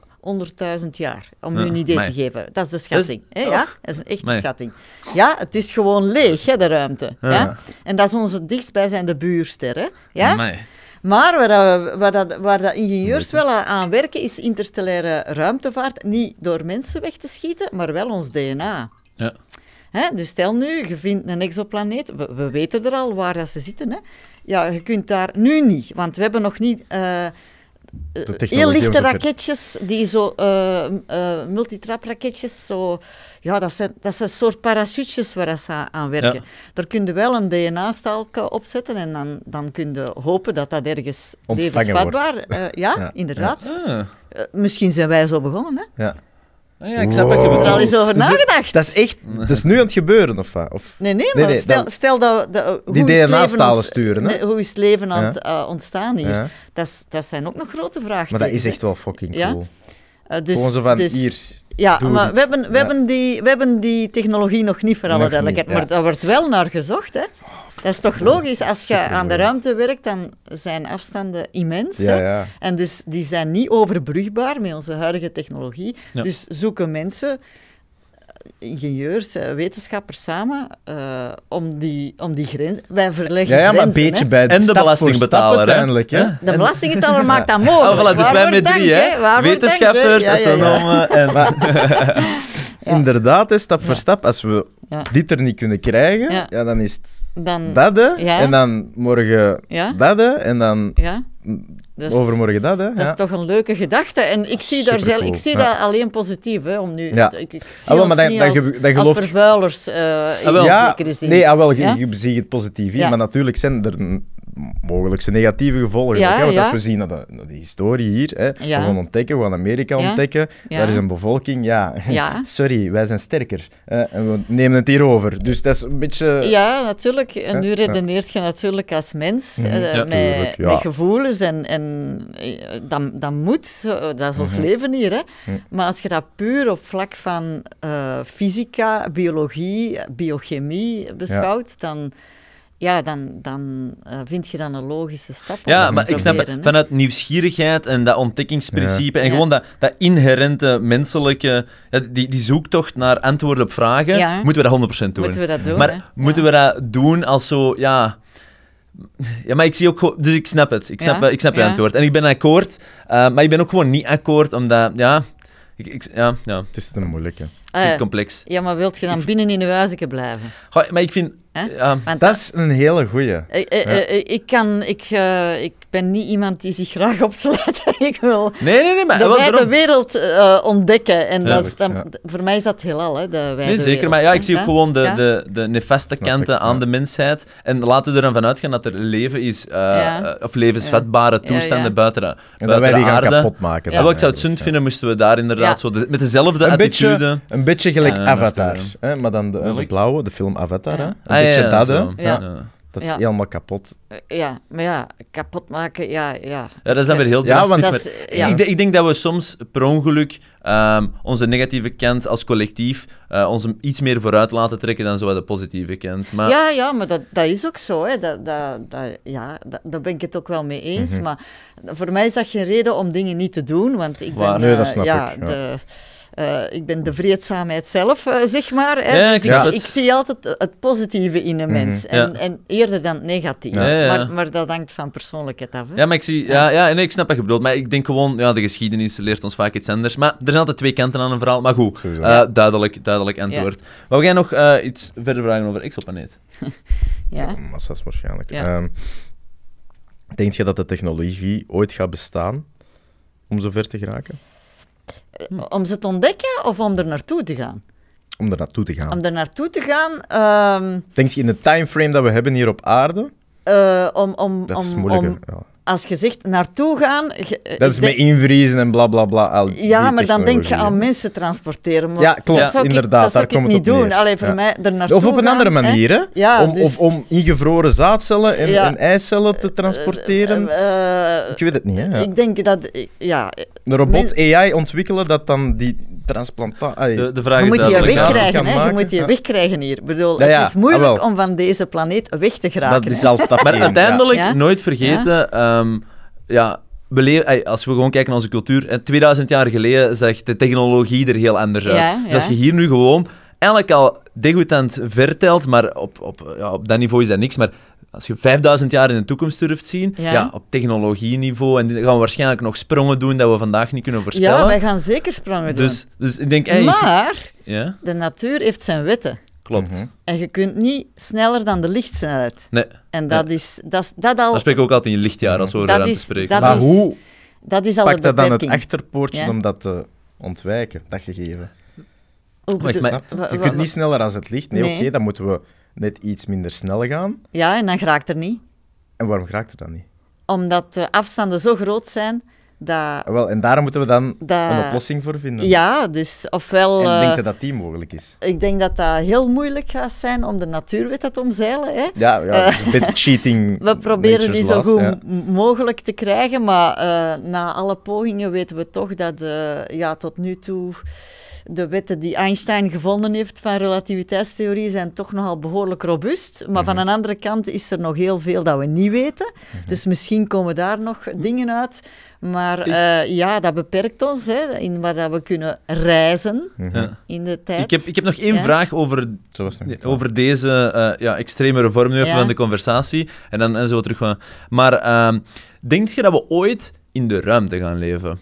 100.000 jaar, om Ja, u een idee te geven. Dat is de schatting. Hè? Ja? Dat is een echte schatting. Ja, het is gewoon leeg, hè, de ruimte. Ja. Ja. En dat is onze dichtstbijzijnde buurster. Hè? Ja? Maar waar, dat, waar, dat, waar dat ingenieurs wel aan- werken, is interstellaire ruimtevaart. Niet door mensen weg te schieten, maar wel ons DNA. Ja. Hè? Dus stel nu, je vindt een exoplaneet, we, we weten er al waar dat ze zitten. Hè? Ja, je kunt daar nu niet, want we hebben nog niet eh, eh, heel om lichte raketjes, die zo eh eh, multitrapraketjes, zo, ja, dat zijn, dat zijn soort parachutjes waar ze aan- werken. Ja. Daar kun je wel een DNA-stalk opzetten en dan, dan kun je hopen dat dat ergens Ontvangen levensvatbaar... eh, ja, Ja, inderdaad. Ah. Eh, misschien zijn wij zo begonnen, hè? Ja. Ah, ja, ik snap Wow. Heb je er al eens over dat- nagedacht? Dat is echt... Dat is nu aan het gebeuren, of wat? Of... Nee, nee, maar nee, stel, dat- stel dat... we- de, hoe Die is het leven DNA-stalen sturen, hè? Nee, hoe is het leven aan Ja. het eh, ontstaan hier? Ja. Dat, is- dat zijn ook nog grote vragen. Maar dat is echt wel fucking Ja. cool. dus, Gewoon zo van, dus- hier, Ja, maar we hebben, we, Ja. hebben die, we hebben die technologie nog niet, voor alle duidelijkheid. Maar daar wordt wel naar gezocht, hè. Dat is toch logisch? Als je aan de ruimte werkt, dan zijn afstanden immens. Ja, hè. ja. En dus die zijn niet overbrugbaar met onze huidige technologie. Ja. Dus zoeken mensen, eh, ingenieurs, eh, wetenschappers samen, eh, om, die, om die grens... Wij verleggen Ja, ja, maar een grenzen, beetje hè. bij En de stap voor belastingbetaler, uiteindelijk, hè? De belastingbetaler maakt dat [LAUGHS] mogelijk. Oh, voilà, dus wij met drie, hè? Wetenschappers, astronomen [LAUGHS] en... [LAUGHS] Ja. Inderdaad, hè, stap voor Ja. stap. Als we Ja. dit er niet kunnen krijgen, Ja. ja. dan is het Dan, dat, hè. Ja. En dan morgen Ja. dat, hè. En dan ja. Dus- overmorgen dat, hè. Dat ja. is toch een leuke gedachte. En ik zie, daar zelf, ik zie ja. dat alleen positief. Hè, om nu, Ja. ik, ik zie Ah, maar dan- niet dan als, vervuilers eh in wel. ja, zekere zin. nee, ah, wel, je, Ja? je ziet het positief in, Ja. maar natuurlijk zijn er n- mogelijk negatieve gevolgen. Ja, ook, hè, want ja. als we zien naar de, naar de historie hier, hè, Ja. we gaan ontdekken, we gaan Amerika ontdekken, daar is een bevolking, [LAUGHS] ja, sorry, wij zijn sterker hè, en we nemen het hier over. Dus dat is een beetje... Ja, natuurlijk. En nu redeneert je natuurlijk als mens Mhm. eh, met, met gevoelens en, en eh, dat, dat moet, dat is ons Mhm. leven hier. Hè. Mhm. Maar als je dat puur op vlak van eh, fysica, biologie, biochemie beschouwt, dan, ja, dan, dan eh, vind je dan een logische stap. om Ja, maar ik snap het. Vanuit nieuwsgierigheid en dat ontdekkingsprincipe en Ja. gewoon dat, dat inherente menselijke... die, die zoektocht naar antwoorden op vragen, Ja. moeten we dat 100% doen. Moeten we dat doen, maar hè? moeten we dat doen als zo... Ja, ja, maar ik zie ook gewoon... Dus ik snap het. Ik snap, Ja, ik snap je ja. antwoord. En ik ben akkoord, eh, maar ik ben ook gewoon niet akkoord, omdat... Ja, ik, ik- ja, ja Het is te moeilijk, hè. Vind ja. ik complex. ja, maar wilt je dan binnen in je huisje blijven? Goh, maar ik vind... Hè? Ja, Want Dat is een hele goeie. Eh, eh, eh, ik, kan, ik, eh, ik ben niet iemand die zich graag opsluit. [LAUGHS] ik wil nee, nee, nee, maar... de wijde wereld eh, ontdekken. En dat is, Voor mij is dat heelal, hè, de wijde Nee, zeker. wereld, Maar ja, ik zie ook gewoon de, Ja? de, de nefaste kanten aan ja. de mensheid. En laten we er dan vanuit gaan dat er leven is, Ja. of levensvatbare Ja, toestanden ja. buiten de, En dat wij die gaan aarde. kapot maken. Ja. Ik zou het zund vinden, moesten we daar inderdaad Ja. zo de- met dezelfde Een attitude... beetje, een beetje gelijk Avatar. Hè? Maar dan de, blauwe, de film Avatar. Ah, beetje dat, hè. Ja. Ja. Dat Ja. helemaal kapot. Eh, Ja, maar ja, kapot maken, ja, ja. Ja, dat is dan weer heel Ja, want- is, ja. ik, denk- ik denk dat we soms per ongeluk ehm, onze negatieve kant als collectief eh, ons iets meer vooruit laten trekken dan zo de positieve kant. Maar Ja, ja, maar dat, dat is ook zo. Hè. Dat, dat, dat, ja, dat, daar ben ik het ook wel mee eens. Mhm. Maar voor mij is dat geen reden om dingen niet te doen. Want ik ben, Waar? Nee, dat eh, snap ja, ik, ja. De, eh, ik ben de vreedzaamheid zelf, eh, zeg maar. Hè. Ja, dus ik ik, zie altijd het positieve in een Mhm. mens. En, en eerder dan het negatieve. Ja, ja, ja. Maar, maar dat hangt van persoonlijkheid af. Hè. Ja, maar ik zie... Ja, ja, nee, ik snap wat je bedoelt. Maar ik denk gewoon... Ja, de geschiedenis leert ons vaak iets anders. Maar er zijn altijd twee kanten aan een verhaal. Maar goed, eh, duidelijk, duidelijk antwoord. Wou jij nog eh, iets verder vragen over exoplaneet? [LAUGHS] Ja. Massa's waarschijnlijk. Ja. Ehm, denk je dat de technologie ooit gaat bestaan om zover te geraken? Om ze te ontdekken of om er naartoe te gaan? Om er naartoe te gaan. Om er naartoe te gaan... ehm, Denk je in de timeframe dat we hebben hier op aarde? eh, om, om, Dat is om, moeilijk. om, hè? ja. Als je zegt naartoe gaan... je- Dat is ik met invriezen en bla bla bla. al Ja, maar dan denk je aan mensen transporteren. maar Ja, klopt, dat zou ik- inderdaad, Dat zou ik komt het niet doen. neer. Allee, voor Ja. mij er naartoe Of op een gaan, andere manier, hè? Ja, om, dus- Of om ingevroren zaadcellen en, Ja. en eicellen te transporteren. Eh, eh, ik weet het niet, hè? Ja. Ik denk dat... Ja, Een robot AI ontwikkelen dat dan die transplantatie... De, de vraag je is moet je wegkrijgen. hè. Je moet je wegkrijgen hier. Ik bedoel, Ja, ja. het is moeilijk Ah, om van deze planeet weg te geraken. Dat is al stap Maar uiteindelijk, Ja. nooit vergeten, ehm, ja, ey, als we gewoon kijken naar onze cultuur, eh, 2000 jaar geleden zag de technologie er heel anders uit. Ja, Dus als je hier nu gewoon eigenlijk al degoutant vertelt, maar op, op, ja, op dat niveau is dat niks, maar als je 5000 jaar in de toekomst durft zien, ja. Ja. op technologieniveau, en die gaan we waarschijnlijk nog sprongen doen dat we vandaag niet kunnen voorspellen. Ja, wij gaan zeker sprongen doen. dus, dus ik denk, maar ja, de natuur heeft zijn wetten. klopt. Mhm. En je kunt niet sneller dan de lichtsnelheid. Nee, En dat is, dat, is- dat al, dan we ook altijd in lichtjaar als we Dat is- spreken. dat Maar is- hoe dat is al pakt dat dan het achterpoortje Ja. om dat te ontwijken, dat gegeven? Hoe maar- je? kunt niet sneller als het licht. Nee, Nee. oké, dan moeten we net iets minder snel gaan. Ja, en dan raakt er niet. En waarom raakt het dan niet? Omdat de afstanden zo groot zijn dat... Ah, Wel, en daar moeten we dan Dat- een oplossing voor vinden. Ja, dus ofwel... En eh, denk je dat die mogelijk is? Ik denk dat dat heel moeilijk gaat zijn om de natuurwetten te omzeilen. Hè? Ja, ja dat is een beetje cheating. [LAUGHS] We proberen die zo goed ja. mogelijk te krijgen, maar eh, na alle pogingen weten we toch dat eh, ja, tot nu toe de wetten die Einstein gevonden heeft van relativiteitstheorie zijn toch nogal behoorlijk robuust. Maar van Mhm. een andere kant is er nog heel veel dat we niet weten. Mhm. Dus misschien komen daar nog dingen uit. Maar eh, ja, dat beperkt ons hè, in waar dat we kunnen reizen Mhm. In de tijd. Ik heb, ik heb nog één Ja? vraag over Zo was het nog niet. over deze eh, ja, extremere vorm nu even Ja. van de conversatie. En dan en zo terug gaan. Maar ehm denk je dat we ooit in de ruimte gaan leven?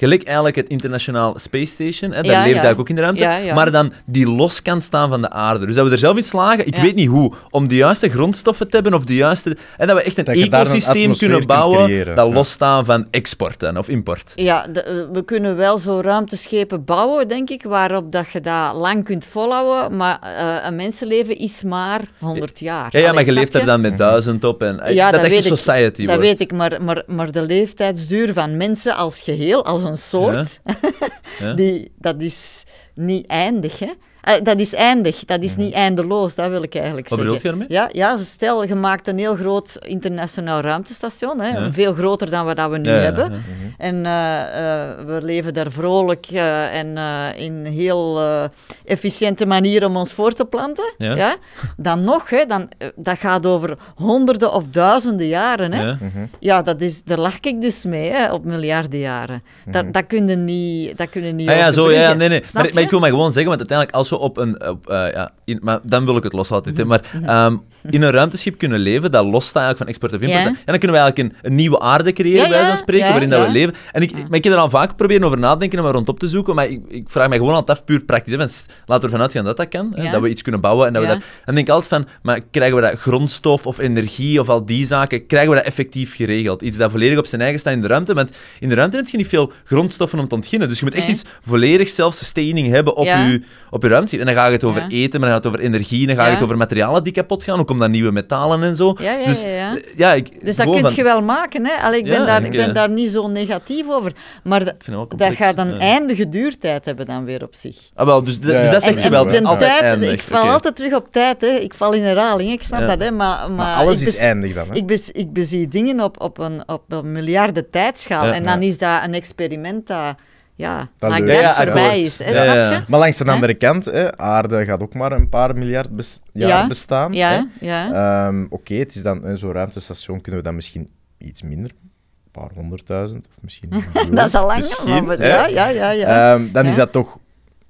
Gelijk eigenlijk het Internationaal Space Station, hè, daar Ja, leven ze eigenlijk ook in de ruimte, Ja, ja. maar dan die los kan staan van de aarde. Dus dat we er zelf in slagen, ik Ja. weet niet hoe, om de juiste grondstoffen te hebben of de juiste... En dat we echt een Dat ecosysteem kunnen bouwen creëren, dat ja. losstaan van export of import. Ja, de- eh, we kunnen wel zo ruimteschepen bouwen, denk ik, waarop dat je dat lang kunt volhouden, maar eh, een mensenleven is maar 100 jaar. Ja, ja Allee, maar je leeft er dan met duizend op en eh, Ja, dat, echt weet een ik. society Dat wordt. weet ik, maar, maar, maar de leeftijdsduur van mensen als geheel, als een soort, [LAUGHS] Ja. die, dat is niet eindig. Hè? Eh, dat is eindig, dat is niet eindeloos, dat wil ik eigenlijk Wat zeggen. bedoel je daarmee? Ja, ja, stel, je maakt een heel groot internationaal ruimtestation, hè, Ja. veel groter dan wat dat we nu Ja, ja, hebben. ja. En eh, eh, we leven daar vrolijk eh, en eh, in heel eh, efficiënte manier om ons voor te planten. Ja. Ja. Dan nog, hè, dan, dat gaat over honderden of duizenden jaren. Hè. Ja. Mhm. Ja, dat is, daar lach ik dus mee, hè, op miljarden jaren. Dat, dat kun je niet, dat kun je niet Ah ja, zo, ja, nee, nee. Maar, maar je? ik wil maar gewoon zeggen, want uiteindelijk, als op een... Op, eh, ja, in, maar dan wil ik het los altijd, hè, Mhm. maar ehm, in een ruimteschip kunnen leven, dat lost staat eigenlijk van export of import. Ja. En dan kunnen we eigenlijk een, een nieuwe aarde creëren, bij wijze spreken, waarin dat we leven. En ik, maar ik heb er al vaak proberen over nadenken en maar rondop te zoeken, maar ik, ik vraag mij gewoon altijd af, puur praktisch. Hè, van, laten we ervan uitgaan dat dat kan, hè, dat we iets kunnen bouwen. En dat we dat, dan denk ik altijd van, maar krijgen we dat grondstof of energie of al die zaken, krijgen we dat effectief geregeld? Iets dat volledig op zijn eigen staat in de ruimte, want in de ruimte heb je niet veel grondstoffen om te ontginnen. Dus je moet echt Nee. iets volledig self-sustaining hebben op, je, op je ruimte. En dan gaat het over eten, maar dan gaat het over energie, dan gaat Ja. het over materialen die kapot gaan, ook omdat nieuwe metalen en zo. Ja, ja, dus, ja, ja. ja, ik, Dus dat kun van- je wel maken. Hè? Allee, ik, ben Ja, daar, ik, ik ben eh, daar niet zo negatief over. Maar dat gaat een ja. eindige duurtijd hebben dan weer op zich. Ah, wel, dus, d- Ja, ja. dus dat En- zeg je wel, tijd, eindig. ik val altijd terug op tijd. Hè. Ik val in herhaling, ik snap Ja. dat. Hè. Maar, maar, Maar alles is eindig dan, hè? Ik, bes- ik bezie dingen op, op, een, op een miljarden tijdschaal. Ja. en dan is dat een experiment dat, ja, Dat that Ja, voorbij is. Hè, Ja, snap ja. je? Maar langs de andere kant, hè, aarde gaat ook maar een paar miljard bes- jaar Ja, bestaan. hè. Ja, ja. Ehm, Oké, het is dan zo'n ruimtestation kunnen we dan misschien iets minder, een paar honderdduizend of misschien [LAUGHS] dat is al lang. misschien, maar, ja, ja, ja. ja. Ehm, dan Ja. is dat toch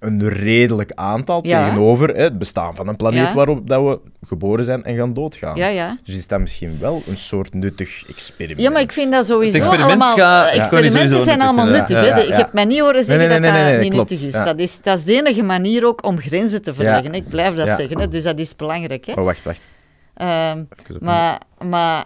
een redelijk aantal Ja. tegenover hè, het bestaan van een planeet Ja. waarop dat we geboren zijn en gaan doodgaan. ja, ja. Dus is dat misschien wel een soort nuttig experiment. Ja, maar ik vind dat sowieso Het experiment allemaal... experimenten Sowieso zijn nuttig allemaal nuttig. Hè. ja. hebt mij niet horen zeggen nee, nee, dat nee, dat niet klopt. nuttig is. Ja. Dat is. Dat is de enige manier ook om grenzen te verleggen. Ik blijf dat Ja. zeggen. Hè. Dus dat is belangrijk. Hè. Oh, wacht, wacht. Ehm, maar, maar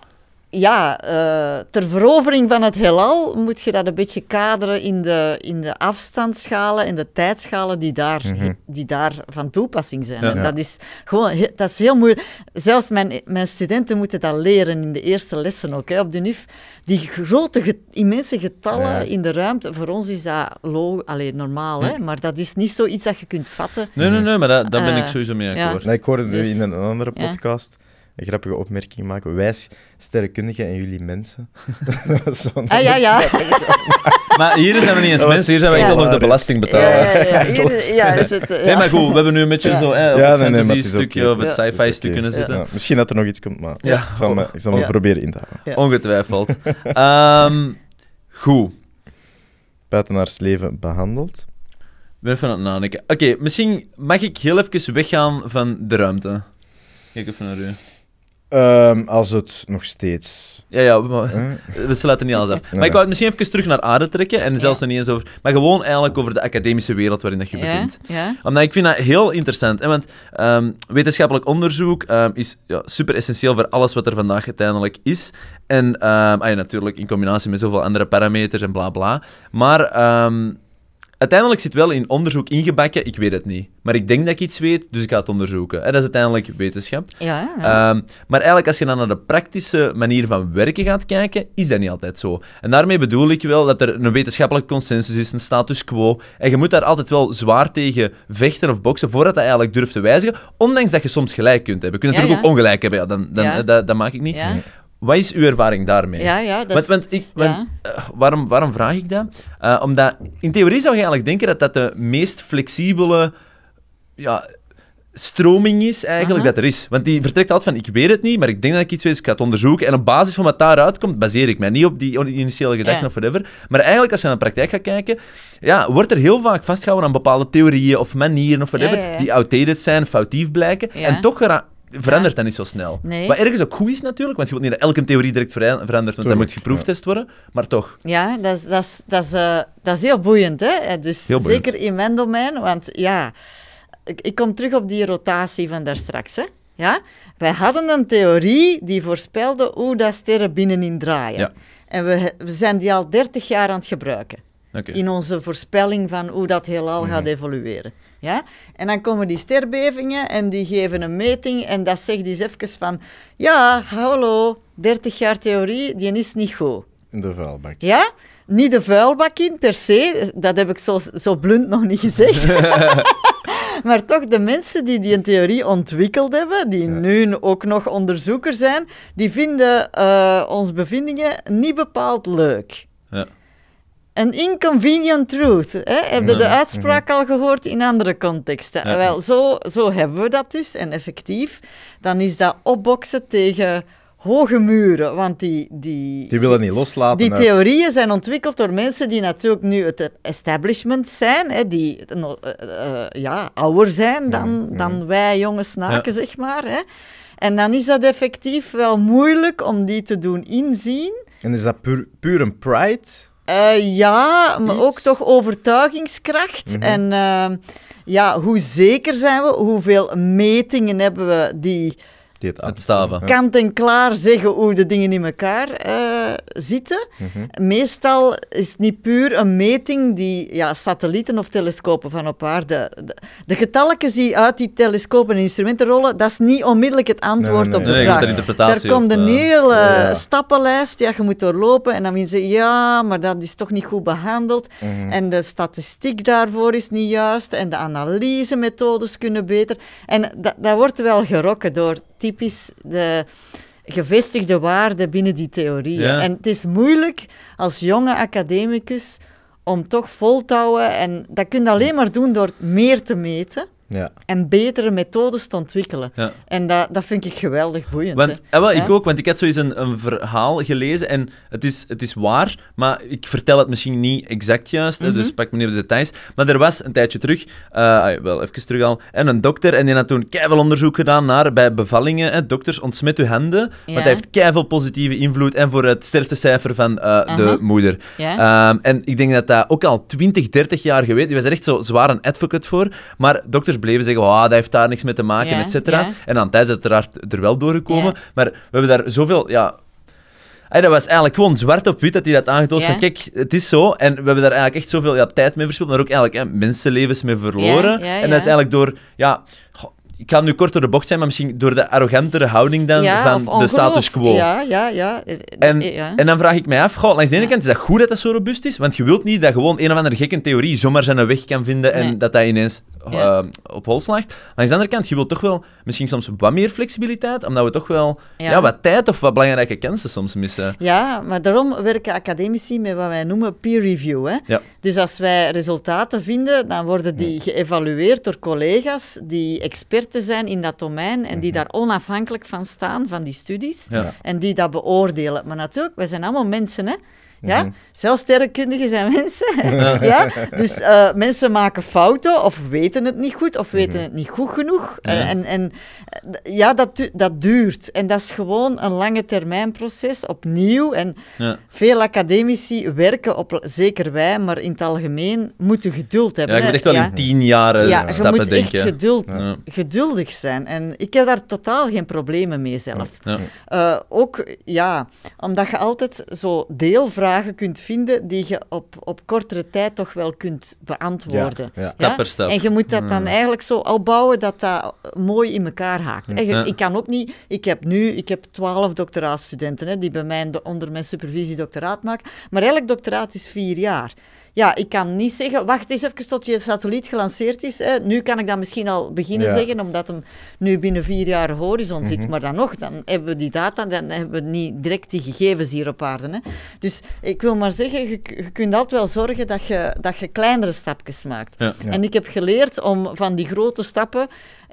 ja, eh, ter verovering van het heelal moet je dat een beetje kaderen in de, in de afstandsschalen en de tijdschalen die daar, Mhm. die daar van toepassing zijn. Ja. En dat is gewoon dat is heel moeilijk. Zelfs mijn, mijn studenten moeten dat leren in de eerste lessen ook. Hè, op de NUF, die grote, get- immense getallen Ja. in de ruimte, voor ons is dat lo- allee, normaal, hè, maar dat is niet zoiets dat je kunt vatten. Nee, nee, nee, maar dat, daar ben ik Eh, sowieso mee ja. akkoord. Nee, ik hoorde Dus- in een andere ja. podcast een grappige opmerking maken. Wij sterrenkundigen en jullie mensen. [LAUGHS] Dat was zo'n- Ah, ja, ja. Maar hier zijn we niet eens mensen, hier zijn we Ja. enkel nog de Ja, belasting Ja, betalen. ja, ja, [LAUGHS] hier- ja, is het, eh, Nee, ja. maar goed, we hebben nu een beetje Ja. zo hè, Ja, op nee, het nee, het fantasy-stukje oké. of het Ja, sci-fi stuk oké. kunnen Ja. zitten. Ja, misschien dat er nog iets komt, maar Ja. ik zal me, ik zal me Ja. proberen in te houden. Ja. Ongetwijfeld. [LAUGHS] Ehm, goed. Buitenaards leven behandeld. Even aan het nadenken. Oké, misschien mag ik heel even weggaan van de ruimte. Kijk even naar u. Ehm, als het nog steeds... Ja, ja, we, [LAUGHS] we sluiten niet alles af. Maar Nee. ik wou het misschien even terug naar aarde trekken. En zelfs nog niet eens over... Maar gewoon eigenlijk over de academische wereld waarin dat je Ja, bevindt. ja. Omdat ik vind dat heel interessant. Hè? Want ehm, wetenschappelijk onderzoek ehm, is ja, super essentieel voor alles wat er vandaag uiteindelijk is. En ehm, ah ja, natuurlijk in combinatie met zoveel andere parameters en bla bla. Maar ehm, uiteindelijk zit wel in onderzoek ingebakken. Ik weet het niet. Maar ik denk dat ik iets weet, dus ik ga het onderzoeken. Hè, dat is uiteindelijk wetenschap. Ja, ja. Ehm, maar eigenlijk, als je dan naar de praktische manier van werken gaat kijken, is dat niet altijd zo. En daarmee bedoel ik wel dat er een wetenschappelijke consensus is, een status quo. En je moet daar altijd wel zwaar tegen vechten of boksen voordat dat eigenlijk durft te wijzigen. Ondanks dat je soms gelijk kunt hebben. Je kunt natuurlijk ja. ook ongelijk hebben, ja, dan, dan, dat maak ik niet. Wat is uw ervaring daarmee? Ja, ja, dat Want, want ik, want, ja. eh, waarom, waarom vraag ik dat? Eh, omdat in theorie zou je eigenlijk denken dat dat de meest flexibele ja, stroming is eigenlijk Aha. dat er is. Want die vertrekt altijd van, ik weet het niet, maar ik denk dat ik iets weet, dus ik ga het onderzoeken. En op basis van wat daaruit komt, baseer ik mij niet op die initiële gedachten Ja. of whatever. Maar eigenlijk, als je naar de praktijk gaat kijken, ja, wordt er heel vaak vastgehouden aan bepaalde theorieën of manieren of whatever, Ja, ja, ja. die outdated zijn, foutief blijken. En toch verandert dat niet zo snel. Nee. Wat ergens ook goed is natuurlijk, want je wilt niet dat elke theorie direct vera- verandert, want dat moet geproeftest worden. Maar toch. Ja, dat is, dat is, dat is, eh, dat is heel boeiend. Hè? Eh, Dus Heel boeiend. zeker in mijn domein, want ja, ik, ik kom terug op die rotatie van daarstraks. Hè? Ja? Wij hadden een theorie die voorspelde hoe dat sterren binnenin draaien. Ja. En we, we zijn die al 30 jaar aan het gebruiken. Oké. In onze voorspelling van hoe dat heelal gaat evolueren. Ja? En dan komen die sterbevingen en die geven een meting en dat zegt eens even van... Ja, hallo, 30 jaar theorie, die is niet goed. In de vuilbak. Ja? Niet de vuilbak in per se, dat heb ik zo, zo blunt nog niet gezegd. [LAUGHS] maar toch, de mensen die die een theorie ontwikkeld hebben, die nu ook nog onderzoeker zijn, die vinden eh onze bevindingen niet bepaald leuk. Een inconvenient truth. Hè? Heb je de Ja. uitspraak al gehoord in andere contexten? Ja. Wel, zo, zo hebben we dat dus. En effectief, dan is dat opboksen tegen hoge muren. Want die, die, Die willen niet loslaten. die uit- theorieën zijn ontwikkeld door mensen die natuurlijk nu het establishment zijn, hè, die eh, eh, ja, ouder zijn dan, ja. dan wij jonge snaken, zeg maar. Hè. En dan is dat effectief wel moeilijk om die te doen inzien. En is dat puur, puur een pride? Eh, ja, maar Iets? ook toch overtuigingskracht. Mhm. En eh, ja, hoe zeker zijn we? Hoeveel metingen hebben we die Het staven. Ja. kant en klaar zeggen hoe de dingen in elkaar eh, zitten? Mhm. Meestal is het niet puur een meting die ja, satellieten of telescopen van op aarde. De, de getalletjes die uit die telescopen en instrumenten rollen, dat is niet onmiddellijk het antwoord Nee, nee, op de je vraag. er Daar komt een eh, hele ja. stappenlijst die je moet doorlopen. En dan wil ze ja, maar dat is toch niet goed behandeld. Mhm. En de statistiek daarvoor is niet juist. En de analysemethodes kunnen beter. En dat, dat wordt wel gerokken door typisch de gevestigde waarden binnen die theorieën. Ja. En het is moeilijk als jonge academicus om toch vol te houden. En dat kun je alleen maar doen door meer te meten Ja. en betere methodes te ontwikkelen. Ja. En dat, dat vind ik geweldig boeiend. Want, hè. eh, wel, ik Ja. ook, want ik had zoiets een, een verhaal gelezen en het is, het is waar, maar ik vertel het misschien niet exact juist, hè, Mhm. dus pak me niet op de details. Maar er was een tijdje terug, eh, ah, wel even terug al, en een dokter en die had toen keiveel onderzoek gedaan naar bij bevallingen. Hè, dokters, ontsmet uw handen, want Ja. dat heeft keiveel positieve invloed en voor het sterftecijfer van eh, de moeder. Ja? Ehm, en ik denk dat dat ook al 20, 30 jaar geweten. Die was er echt zo zwaar een advocate voor. Maar dokters bleven zeggen, oh, dat heeft daar niks mee te maken, Ja, et cetera. ja. En aan tijd is het uiteraard er wel doorgekomen. Ja. Maar we hebben daar zoveel... Ja, dat was eigenlijk gewoon zwart op wit dat hij dat aangetoond Ja. van kijk, het is zo. En we hebben daar eigenlijk echt zoveel ja, tijd mee verspild, maar ook eigenlijk hè, mensenlevens mee verloren. Ja, En dat is eigenlijk door, ja, goh, ik ga nu kort door de bocht zijn, maar misschien door de arrogantere houding dan Ja, van de status quo. Ja, ja, ja. En, ja. en dan vraag ik mij af, goh, langs de ene Ja. kant is dat goed dat dat zo robuust is, want je wilt niet dat gewoon een of andere gekke theorie zomaar zijn weg kan vinden en Nee. dat dat ineens eh, op hol slaagt. Langs de andere kant, je wilt toch wel misschien soms wat meer flexibiliteit, omdat we toch wel ja. Wat tijd of wat belangrijke kansen soms missen. Ja, maar daarom werken academici met wat wij noemen peer review. Hè? Ja. Dus als wij resultaten vinden, dan worden die geëvalueerd door collega's die experten zijn in dat domein en die daar onafhankelijk van staan, van die studies, en die dat beoordelen. Maar natuurlijk, wij zijn allemaal mensen, hè. Ja, Mhm. zelfs sterrenkundigen zijn mensen. [LAUGHS] ja? Dus eh, mensen maken fouten of weten het niet goed of weten het niet goed genoeg. Eh, En, en eh, ja, dat, du- dat duurt. En dat is gewoon een lange termijn proces, opnieuw. En Ja. veel academici werken op, zeker wij, maar in het algemeen moeten geduld Ja, hebben. je moet echt wel Ja. in tien jaren Ja, je stappen moet denken. echt geduld, Ja. geduldig zijn. En ik heb daar totaal geen problemen mee zelf. Ja. Ook, ja, omdat je altijd zo deelvragen kunt vinden die je op, op kortere tijd toch wel kunt beantwoorden. Ja, ja. Stap per stap. En je moet dat dan Hmm. eigenlijk zo opbouwen dat dat mooi in elkaar haakt. En je- Ja. Ik kan ook niet... Ik heb nu ik heb twaalf doctoraatstudenten hè, die bij mij onder mijn supervisie doctoraat maken. Maar elk doctoraat is vier jaar. Ja, ik kan niet zeggen, wacht eens even tot je satelliet gelanceerd is. Hè. Nu kan ik dat misschien al beginnen Ja. zeggen, omdat hem nu binnen vier jaar horizon zit. Maar dan nog, dan hebben we die data, dan hebben we niet direct die gegevens hier op aarde. Hè. Dus ik wil maar zeggen, je, je kunt altijd wel zorgen dat je, dat je kleinere stapjes maakt. Ja. Ja. En ik heb geleerd om van die grote stappen,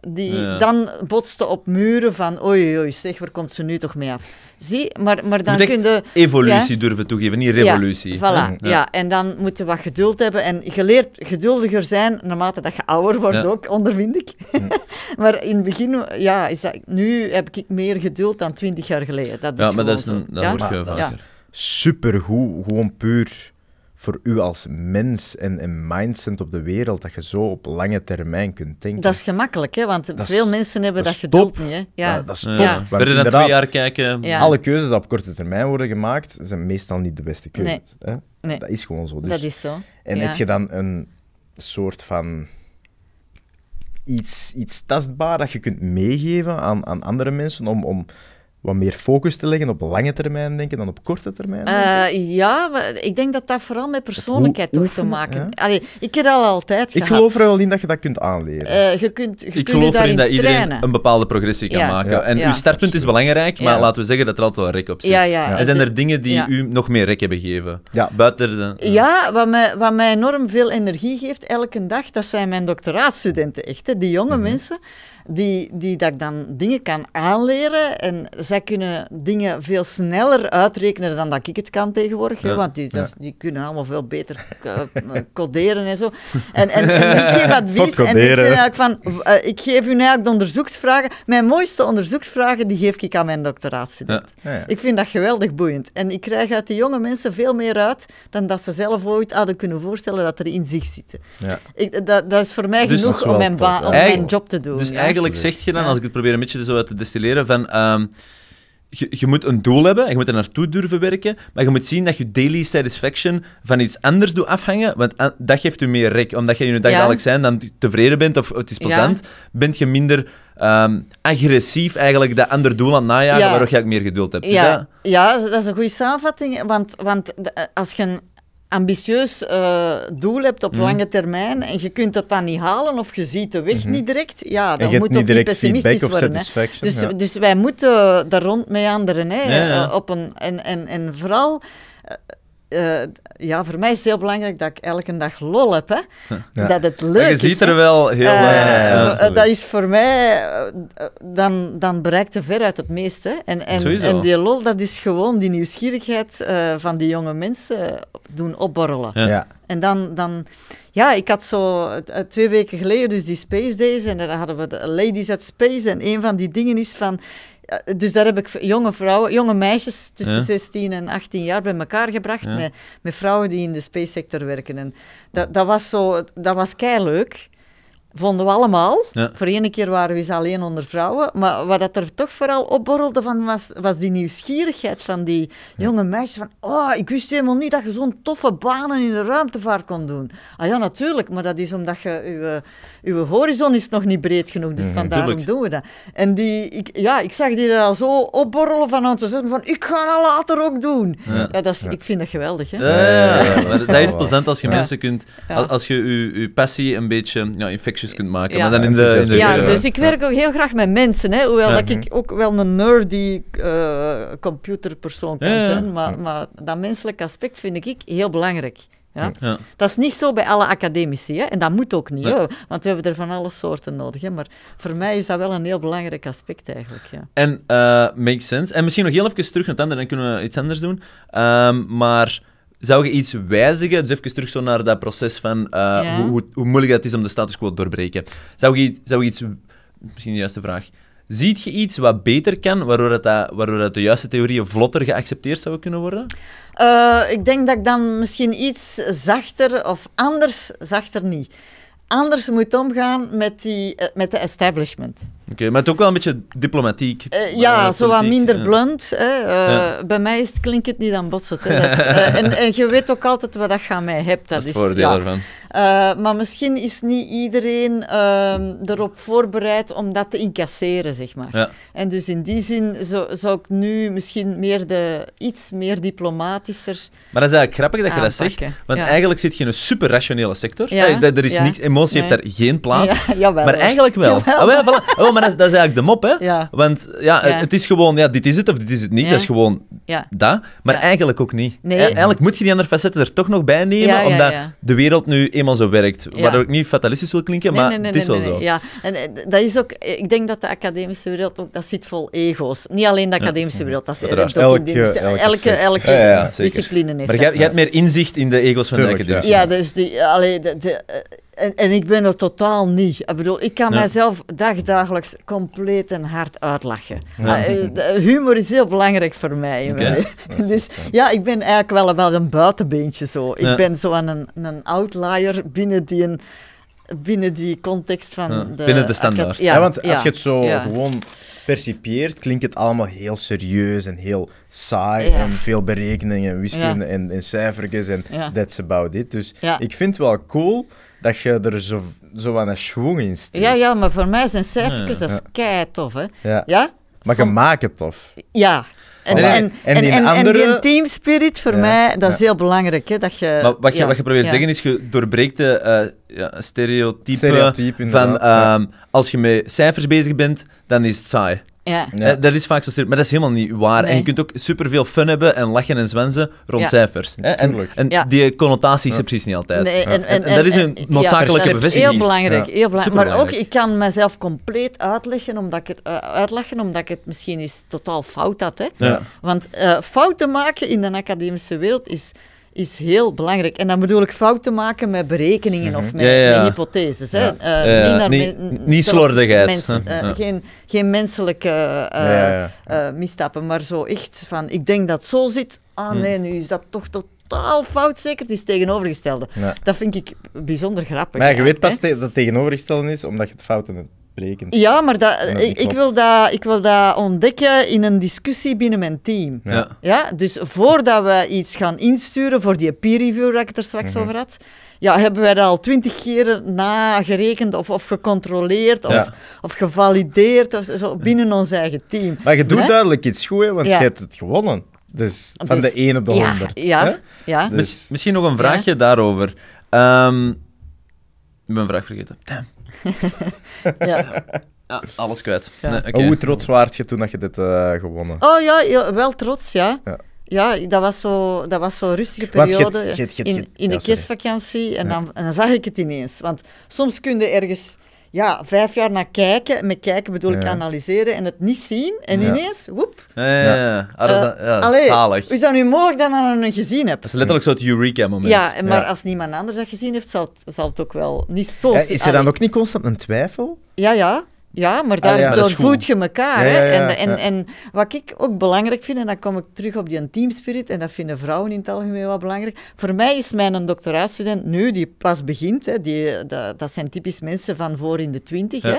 die Ja. dan botsten op muren van oei, oei, zeg, waar komt ze nu toch mee af? Zie, maar, maar dan kun je... Evolutie Ja. durven toegeven, niet revolutie. Ja, voilà, Ja. ja. en dan moet je wat geduld hebben. En je leert geduldiger zijn naarmate dat je ouder wordt Ja. ook, ondervind ik. [LAUGHS] maar in het begin, ja, is dat, nu heb ik meer geduld dan twintig jaar geleden. Dat is Ja, maar dat, is gewoon een, zo. dat Ja? hoort je vaker. Supergoed, gewoon puur voor u als mens en, en mindset op de wereld, dat je zo op lange termijn kunt denken. Dat is gemakkelijk, hè, want Dat is- veel mensen hebben dat, dat geduld top. niet. Hè? Ja. Ja, dat is Ja. top. Ja. Want Verder dan twee jaar kijken. Ja. alle keuzes die op korte termijn worden gemaakt, zijn meestal niet de beste keuzes. Hè? Nee. Dat is gewoon zo. Dus, dat is zo. En ja. heb je dan een soort van iets, iets tastbaar dat je kunt meegeven aan, aan andere mensen om, om wat meer focus te leggen op lange termijn denken dan op korte termijn? Eh, ja, maar ik denk dat dat vooral met persoonlijkheid toch te maken ja. Allee, ik heb dat al altijd ik gehad. geloof er wel in dat je dat kunt aanleren. Eh, je kunt, je Ik kunt geloof erin dat iedereen trainen. een bepaalde progressie kan Ja. maken. Ja. En Ja. uw startpunt is belangrijk, maar Ja. laten we zeggen dat er altijd wel rek op zit. Ja, ja. En zijn De- er dingen die ja. u nog meer rek hebben gegeven? Ja. Buiten de... Ja, wat mij, wat mij enorm veel energie geeft elke dag, dat zijn mijn doctoraatstudenten echt. Hè. Die jonge Mhm. mensen, die, die dat ik dan dingen kan aanleren. En zij kunnen dingen veel sneller uitrekenen dan dat ik het kan tegenwoordig. Ja. Want die, Ja. die kunnen allemaal veel beter eh, [LAUGHS] coderen en zo. En, en, en ik geef [LAUGHS] advies. En ik, zeg eigenlijk van, eh, ik geef u eigenlijk de onderzoeksvragen. Mijn mooiste onderzoeksvragen, die geef ik aan mijn doctoraatstudent. Ja. Ik vind dat geweldig boeiend. En ik krijg uit die jonge mensen veel meer uit dan dat ze zelf ooit hadden kunnen voorstellen dat er in zich zitten. Ja. Ik, dat, dat is voor mij Dus- genoeg om, mijn, tof, ba- ja. om mijn job te doen. Dus ja. Eigenlijk zeg je dan, Ja. als ik het probeer een beetje zo uit te destilleren, van... ehm, je, je moet een doel hebben en je moet er naartoe durven werken, maar je moet zien dat je daily satisfaction van iets anders doet afhangen, want a- dat geeft u meer rek. Omdat je in je dagelijks zijn dan tevreden bent of het is Ja. plezant, bent je minder ehm, agressief eigenlijk dat andere doel aan het najagen, Ja. waardoor je ook meer geduld hebt. Dus Ja, dat- ja, dat is een goede samenvatting. Want, want de- als je een ambitieus eh, doel hebt op Mhm. lange termijn en je kunt het dan niet halen of je ziet de weg niet direct, ja, dan moet ook niet pessimistisch worden. hè. Dus, ja. dus wij moeten daar rond meanderen. Hè, Ja, ja. eh, op een, en, en, en vooral, eh, ja, voor mij is het heel belangrijk dat ik elke dag lol heb. Hè? Ja. Dat het Ja, leuk je is. ziet hè. er wel heel... Absoluut. dat is voor mij, dan, dan bereikt je veruit het meeste. En, en, Sowieso. en die lol, dat is gewoon die nieuwsgierigheid eh, van die jonge mensen doen opborrelen. Ja. Ja. En dan, dan, ja, ik had zo eh, twee weken geleden dus die Space Days en dan hadden we de Ladies at Space en een van die dingen is van, eh, dus daar heb ik jonge vrouwen, jonge meisjes tussen Ja. 16 en 18 jaar bij elkaar gebracht Ja. met, met vrouwen die in de space sector werken. En dat, dat was zo, dat was keileuk. Vonden we allemaal. Ja. Voor ene keer waren we eens alleen onder vrouwen. Maar wat dat er toch vooral opborrelde van was, was die nieuwsgierigheid van die jonge meisjes. Van, oh, ik wist helemaal niet dat je zo'n toffe banen in de ruimtevaart kon doen. Ah ja, natuurlijk. Maar dat is omdat je... Je, horizon is nog niet breed genoeg. Dus vandaar tuurlijk. doen we dat. En die, ik, ja, ik zag die er al zo opborrelen van enthousiasme. Van, ik ga dat later ook doen. Ja. dat is, Ik vind dat geweldig, hè. Ja, dat is [LAUGHS] plezant als je mensen kunt... Als je je, je passie een beetje ja, kunt maken. Ja. Maar dan in de... In de Ja, dus ik werk ook heel graag met mensen, hè, hoewel dat ik ook wel een nerdy eh, computerpersoon kan zijn, maar, maar dat menselijke aspect vind ik heel belangrijk. Ja? Ja. Dat is niet zo bij alle academici, hè? en dat moet ook niet, Nee. hè? want we hebben er van alle soorten nodig. Hè? Maar voor mij is dat wel een heel belangrijk aspect eigenlijk. Ja. En eh makes sense. En misschien nog heel even terug naar het andere, dan kunnen we iets anders doen. Ehm, maar zou je iets wijzigen? Dus even terug zo naar dat proces van eh, Ja. hoe, hoe, hoe moeilijk het is om de status quo te doorbreken. Zou je, zou je iets... Misschien de juiste vraag. Ziet je iets wat beter kan, waardoor, dat, waardoor dat de juiste theorieën vlotter geaccepteerd zouden kunnen worden? Eh, ik denk dat ik dan misschien iets zachter of anders, zachter niet, anders moet omgaan met, die, eh, met de establishment. Oké, maar het ook wel een beetje diplomatiek. Eh, ja, eh, zo wat minder ja. blunt. Hè. Eh, Ja. Bij mij is het, klinkt het niet aan botsend. Hè. [LAUGHS] Dat is, eh, en, en je weet ook altijd wat dat je aan mij hebt. Dat Dat is het voordeel ervan. Maar misschien is niet iedereen ehm, erop voorbereid om dat te incasseren, zeg maar. En dus in die zin zou, zou ik nu misschien meer de, iets meer diplomatischer Maar dat is eigenlijk grappig dat je dat zegt, want eigenlijk zit je in een super rationele sector. Ja, Er is niks, emotie heeft daar geen plaats. Maar eigenlijk wel. [LAUGHS] Jawel. Ah, wel, voilà. Oh, maar dat is, dat is eigenlijk de mop, hè? Ja. Want ja, Ja. het is gewoon, ja, dit is het of dit is het niet. Ja. Dat is gewoon Ja. dat. Maar Ja. eigenlijk ook niet. Nee. E- Eigenlijk moet je die andere facetten er toch nog bij nemen, Ja, ja, omdat ja. de wereld nu eenmaal zo werkt. Ja. Waardoor ik niet fatalistisch wil klinken, maar het is wel nee, zo. nee. Ja, en eh, dat is ook, ik denk dat de academische wereld ook, dat zit vol ego's. Niet alleen de academische wereld, dat ook in Elke- die- elke elke, sector. elke Ja, ja, ja, zeker. discipline heeft Maar dat. jij, jij hebt meer inzicht in de ego's van Tuurlijk, de academie. Ja, dus die, allee, de, de, eh, en, en ik ben er totaal niet. Ik bedoel, ik kan Ja. mijzelf dagdagelijks compleet en hard uitlachen. Ja. Eh, humor is heel belangrijk voor mij. [LAUGHS] Dus ja, ik ben eigenlijk wel, wel een buitenbeentje zo. Ik ben zo aan een, een outlier binnen die, een, binnen die context van Ja, de... binnen de standaard. Ja, want als je het zo ja. gewoon percipieert, klinkt het allemaal heel serieus en heel saai Ja. en veel berekeningen en wiskunde Ja. en, en cijfertjes en Ja. that's about it. Dus Ja. ik vind het wel cool dat je er zo, zo aan een schwung in steekt. Ja, ja, maar voor mij zijn cijfertjes, Ja. dat is kei tof, hè. Ja. Ja? Maar je maakt het tof. Ja. En, en, En en, die en, en andere- die team spirit voor Ja, mij, dat is ja. heel belangrijk. Hè, dat je, Maar wat je, ja, wat je probeert ja. te zeggen is, je doorbreekt de eh, ja, stereotype, Stereotype, van ehm, als je met cijfers bezig bent, dan is het saai. Ja. Ja. Eh, dat is vaak zo maar dat is helemaal niet waar. En je kunt ook superveel fun hebben en lachen en zwenzen rond Ja. cijfers. Hè? En, Tuurlijk. en Ja. die connotatie is er precies niet altijd. Nee, en, en, En dat is een en- noodzakelijke ja, dat is bevestiging. Heel belangrijk, Ja. heel belangrijk. Maar ook, ik kan mezelf compleet uitleggen omdat ik het, eh, uitleggen, omdat ik het misschien eens totaal fout had. Hè. Ja. Want eh, fouten maken in de academische wereld is, is heel belangrijk. En dan bedoel ik fouten maken met berekeningen of met, Ja, ja, ja. met hypotheses. Hè. Ja. Eh, niet naar niet- men- niet zelfs slordigheid. eh, geen, geen menselijke eh, misstappen, maar zo echt van, ik denk dat het zo zit. Ah Hm. nee, nu is dat toch totaal fout, zeker. Het is tegenovergestelde. Dat vind ik bijzonder grappig. Maar je weet pas dat het tegenovergestelde is, omdat je het fouten hebt Ja, maar dat, ik, wil dat, ik wil dat ontdekken in een discussie binnen mijn team. Ja. Ja, dus voordat we iets gaan insturen voor die peer review waar ik het er straks Mhm. over had, ja, hebben wij dat al twintig keren nagerekend of, of gecontroleerd of, Ja. of gevalideerd of zo, binnen ons eigen team. Maar je doet duidelijk iets goed, hè, want Ja. je hebt het gewonnen. Dus van Dus- de 1 op de ja, 100. Ja, ja. Dus- Mis- misschien nog een vraagje daarover. Ehm, ik ben een vraag vergeten. Damn. [LAUGHS] ja. Ja, alles kwijt. Ja. Nee, hoe trots waart je toen dat je dit eh, gewonnen? Oh ja, ja, wel trots, ja. Ja. Ja, dat was zo, dat was zo'n rustige Want je- periode je- je- je- in, in ja, de kerstvakantie. En, Ja. dan, en dan zag ik het ineens. Want soms kun je ergens ja, vijf jaar naar kijken. Met kijken bedoel ik Ja. analyseren en het niet zien. En Ja. ineens, woep. Ja, ja, ja. Ah, dat, is- eh, ja, allee, zalig. Hoe is dat nu mogelijk dat je dat nog gezien hebt? Dat is letterlijk zo het Eureka-moment. Ja, maar Ja. als niemand anders dat gezien heeft, zal het, zal het ook wel niet zo... Hè, zien. is er dan Allee, ook niet constant een twijfel? Ja, ja. Ja, maar Ah, ja, dat is goed. voed je elkaar. Ja, ja, en, en, en wat ik ook belangrijk vind, en dan kom ik terug op die teamspirit, en dat vinden vrouwen in het algemeen wel belangrijk. Voor mij is mijn doctoraatstudent nu, die pas begint, hè, die, dat, dat zijn typisch mensen van voor in de twintig. Hè.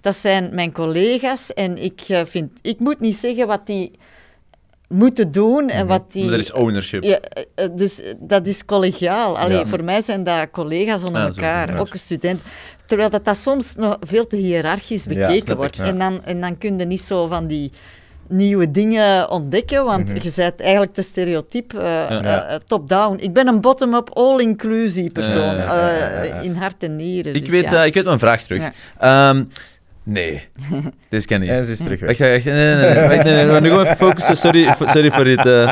Dat zijn mijn collega's en ik, eh, vind, ik moet niet zeggen wat die moeten doen en wat die... Maar er is ownership. Ja, eh, eh, dus dat is collegiaal. Allee, Ja. Voor mij zijn dat collega's onder Ah, elkaar, ook een student. Terwijl dat, dat soms nog veel te hiërarchisch Ja, bekeken ik, wordt. ja. En, dan, en dan kun je niet zo van die nieuwe dingen ontdekken, want je bent eigenlijk te stereotyp eh, Ja. eh, eh, top-down. Ik ben een bottom-up, all-inclusive persoon, Ja, ja, ja, ja, ja. eh, in hart en nieren. Ik, Dus weet, ja. ik weet mijn vraag terug. Ja. Nee, [LAUGHS] dit kan niet. En ze is terug weg. Wacht, wacht, nee, nee, nee. nee. Wacht, nee, nee. We gaan nu gewoon even focussen. Sorry, [LAUGHS] voor- sorry voor dit eh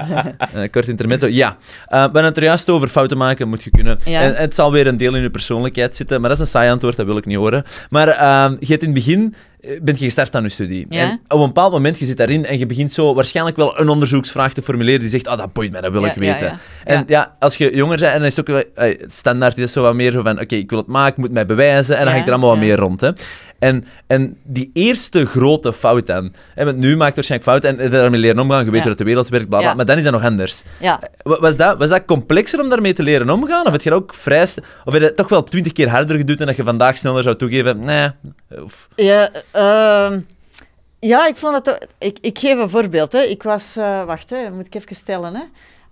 eh, kort intermezzo. Ja, eh, we hebben het er juist over fouten maken, moet je kunnen. Ja. En het zal weer een deel in je persoonlijkheid zitten, maar dat is een saai antwoord, dat wil ik niet horen. Maar ehm, je hebt in het begin... Bent je gestart aan je studie. Ja. En op een bepaald moment, je zit daarin en je begint zo waarschijnlijk wel een onderzoeksvraag te formuleren die zegt, ah, dat boeit mij, dat wil Ja, ik weten. ja, ja. En Ja. ja. als je jonger bent, en dan is het ook wel, standaard is het zo wat meer zo van, oké, ik wil het maken, ik moet mij bewijzen, en dan Ja, hangt er allemaal wat meer rond. Hè. En, en die eerste grote fout dan, hè, want nu maakt het waarschijnlijk fout en eh, daarmee leren omgaan, je weet hoe dat de wereld werkt, bla, maar dan is dat nog anders. Ja. Wa- Was dat, was dat complexer om daarmee te leren omgaan? Of heb je dat ook vrij... Of heb je dat toch wel twintig keer harder gedaan en dat je vandaag sneller zou toegeven? Nee. Of, Ja, ehm, ja, ik vond ook- Ik, ik geef een voorbeeld. Hè. Ik was... eh, wacht, hè, moet ik even stellen. Hè.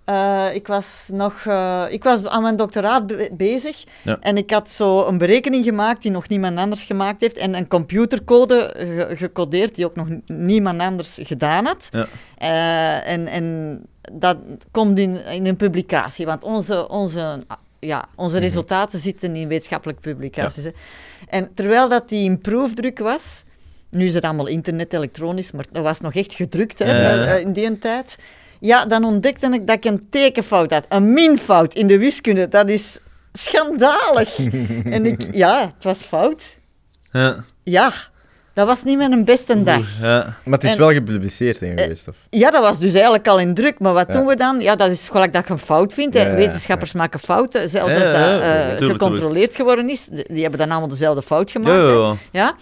Eh, ik was nog... eh, ik was aan mijn doctoraat be- bezig. Ja. En ik had zo een berekening gemaakt die nog niemand anders gemaakt heeft. En een computercode ge- gecodeerd die ook nog niemand anders gedaan had. Ja. Eh, en, en dat komt in, in een publicatie. Want onze... onze ja, onze resultaten zitten in wetenschappelijke publicaties. Hè. En terwijl dat die in proefdruk was, nu is het allemaal internet, elektronisch, maar dat was nog echt gedrukt hè, in die tijd. Ja, dan ontdekte ik dat ik een tekenfout had. Een minfout in de wiskunde. Dat is schandalig. [LAUGHS] en ik, ja, het was fout. ja. Ja, dat was niet mijn beste dag. Ja. Maar het is En- wel gepubliceerd hè, geweest, of? Ja, dat was dus eigenlijk al in druk. Maar wat Ja. doen we dan? Ja, dat is gelijk dat je een fout vindt. hè. Ja, ja, Wetenschappers maken fouten, zelfs Ja, als dat ja, eh, tuurlijk, gecontroleerd geworden is. Die hebben dan allemaal dezelfde fout gemaakt. hè. ja, ja. Ja?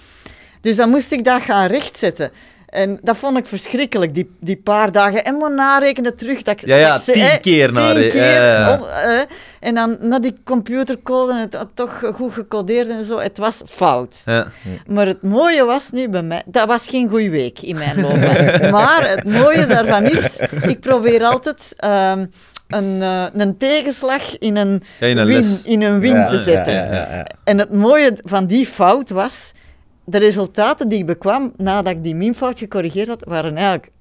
Dus dan moest ik dat gaan rechtzetten. En dat vond ik verschrikkelijk, die, die paar dagen. En maar narekenen terug. Dat ik, Ja, ja, dat ik ze- tien keer tien nare- keer ja, ja, ja. om, eh, en dan naar die computercode, het had toch goed gecodeerd en zo. Het was fout. Ja. Maar het mooie was nu bij mij... Dat was geen goede week in mijn loopbaan. [LAUGHS] maar het mooie daarvan is... Ik probeer altijd... ehm, een, eh, een tegenslag in een, Ja, in een win, les. in een win Ja, te ja, zetten. ja, ja, ja. En het mooie van die fout was, de resultaten die ik bekwam nadat ik die minfout gecorrigeerd had, waren eigenlijk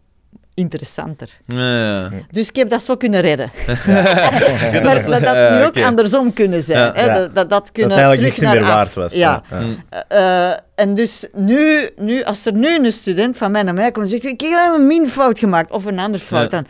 interessanter. Ja, ja. Dus ik heb dat zo kunnen redden. [LAUGHS] [LAUGHS] maar dat had Ja, nu ook andersom kunnen zijn. Ja. hè. Dat, dat, dat kunnen dat eigenlijk niks meer af. waard was. Ja. ja. Mm. Eh, en dus nu, nu, als er nu een student van mij naar mij komt en zegt, ik heb een minfout gemaakt, of een andere fout, Ja. dan,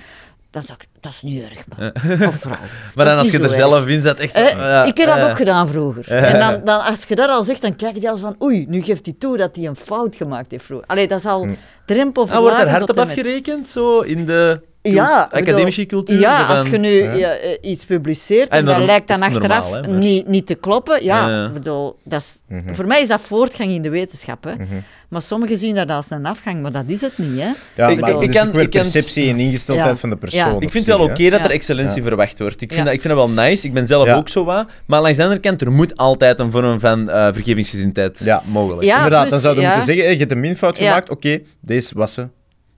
dan zeg ik, dat is niet erg, man. Of vrouw. [LAUGHS] Maar dan als je er erg. zelf in zit, echt... zo, Eh, ja, ik heb dat ook gedaan vroeger. En dan, dan, als je dat al zegt, dan kijk je als van, oei, nu geeft hij toe dat hij een fout gemaakt heeft vroeger. Allee, dat is al drempel Ah, wordt er hard op afgerekend, zo, in de Ja, academische bedoel, cultuur? Ja, als je nu ja, eh, iets publiceert En en dat lijkt dan achteraf normaal, hè, maar- niet, niet te kloppen, ja, Ja. ik bedoel, dat is, Mhm. voor mij is dat voortgang in de wetenschap. Hè. Maar sommigen zien dat als een afgang, maar dat is het niet. Hè. Ja, Ik- ik- dat ik is kan- ik perceptie en ingesteldheid Ja. van de Ja. persoon. Ik vind het wel oké dat er excellentie Ja. verwacht wordt. Ik vind, Ja. dat, ik vind dat wel nice. Ik ben zelf Ja. ook zo wat. Maar langs de andere kant, er moet altijd een vorm van eh vergevingsgezindheid Ja. mogelijk. Ja, Inderdaad, dan zouden we moeten zeggen, je hebt een minfout gemaakt, oké, deze wassen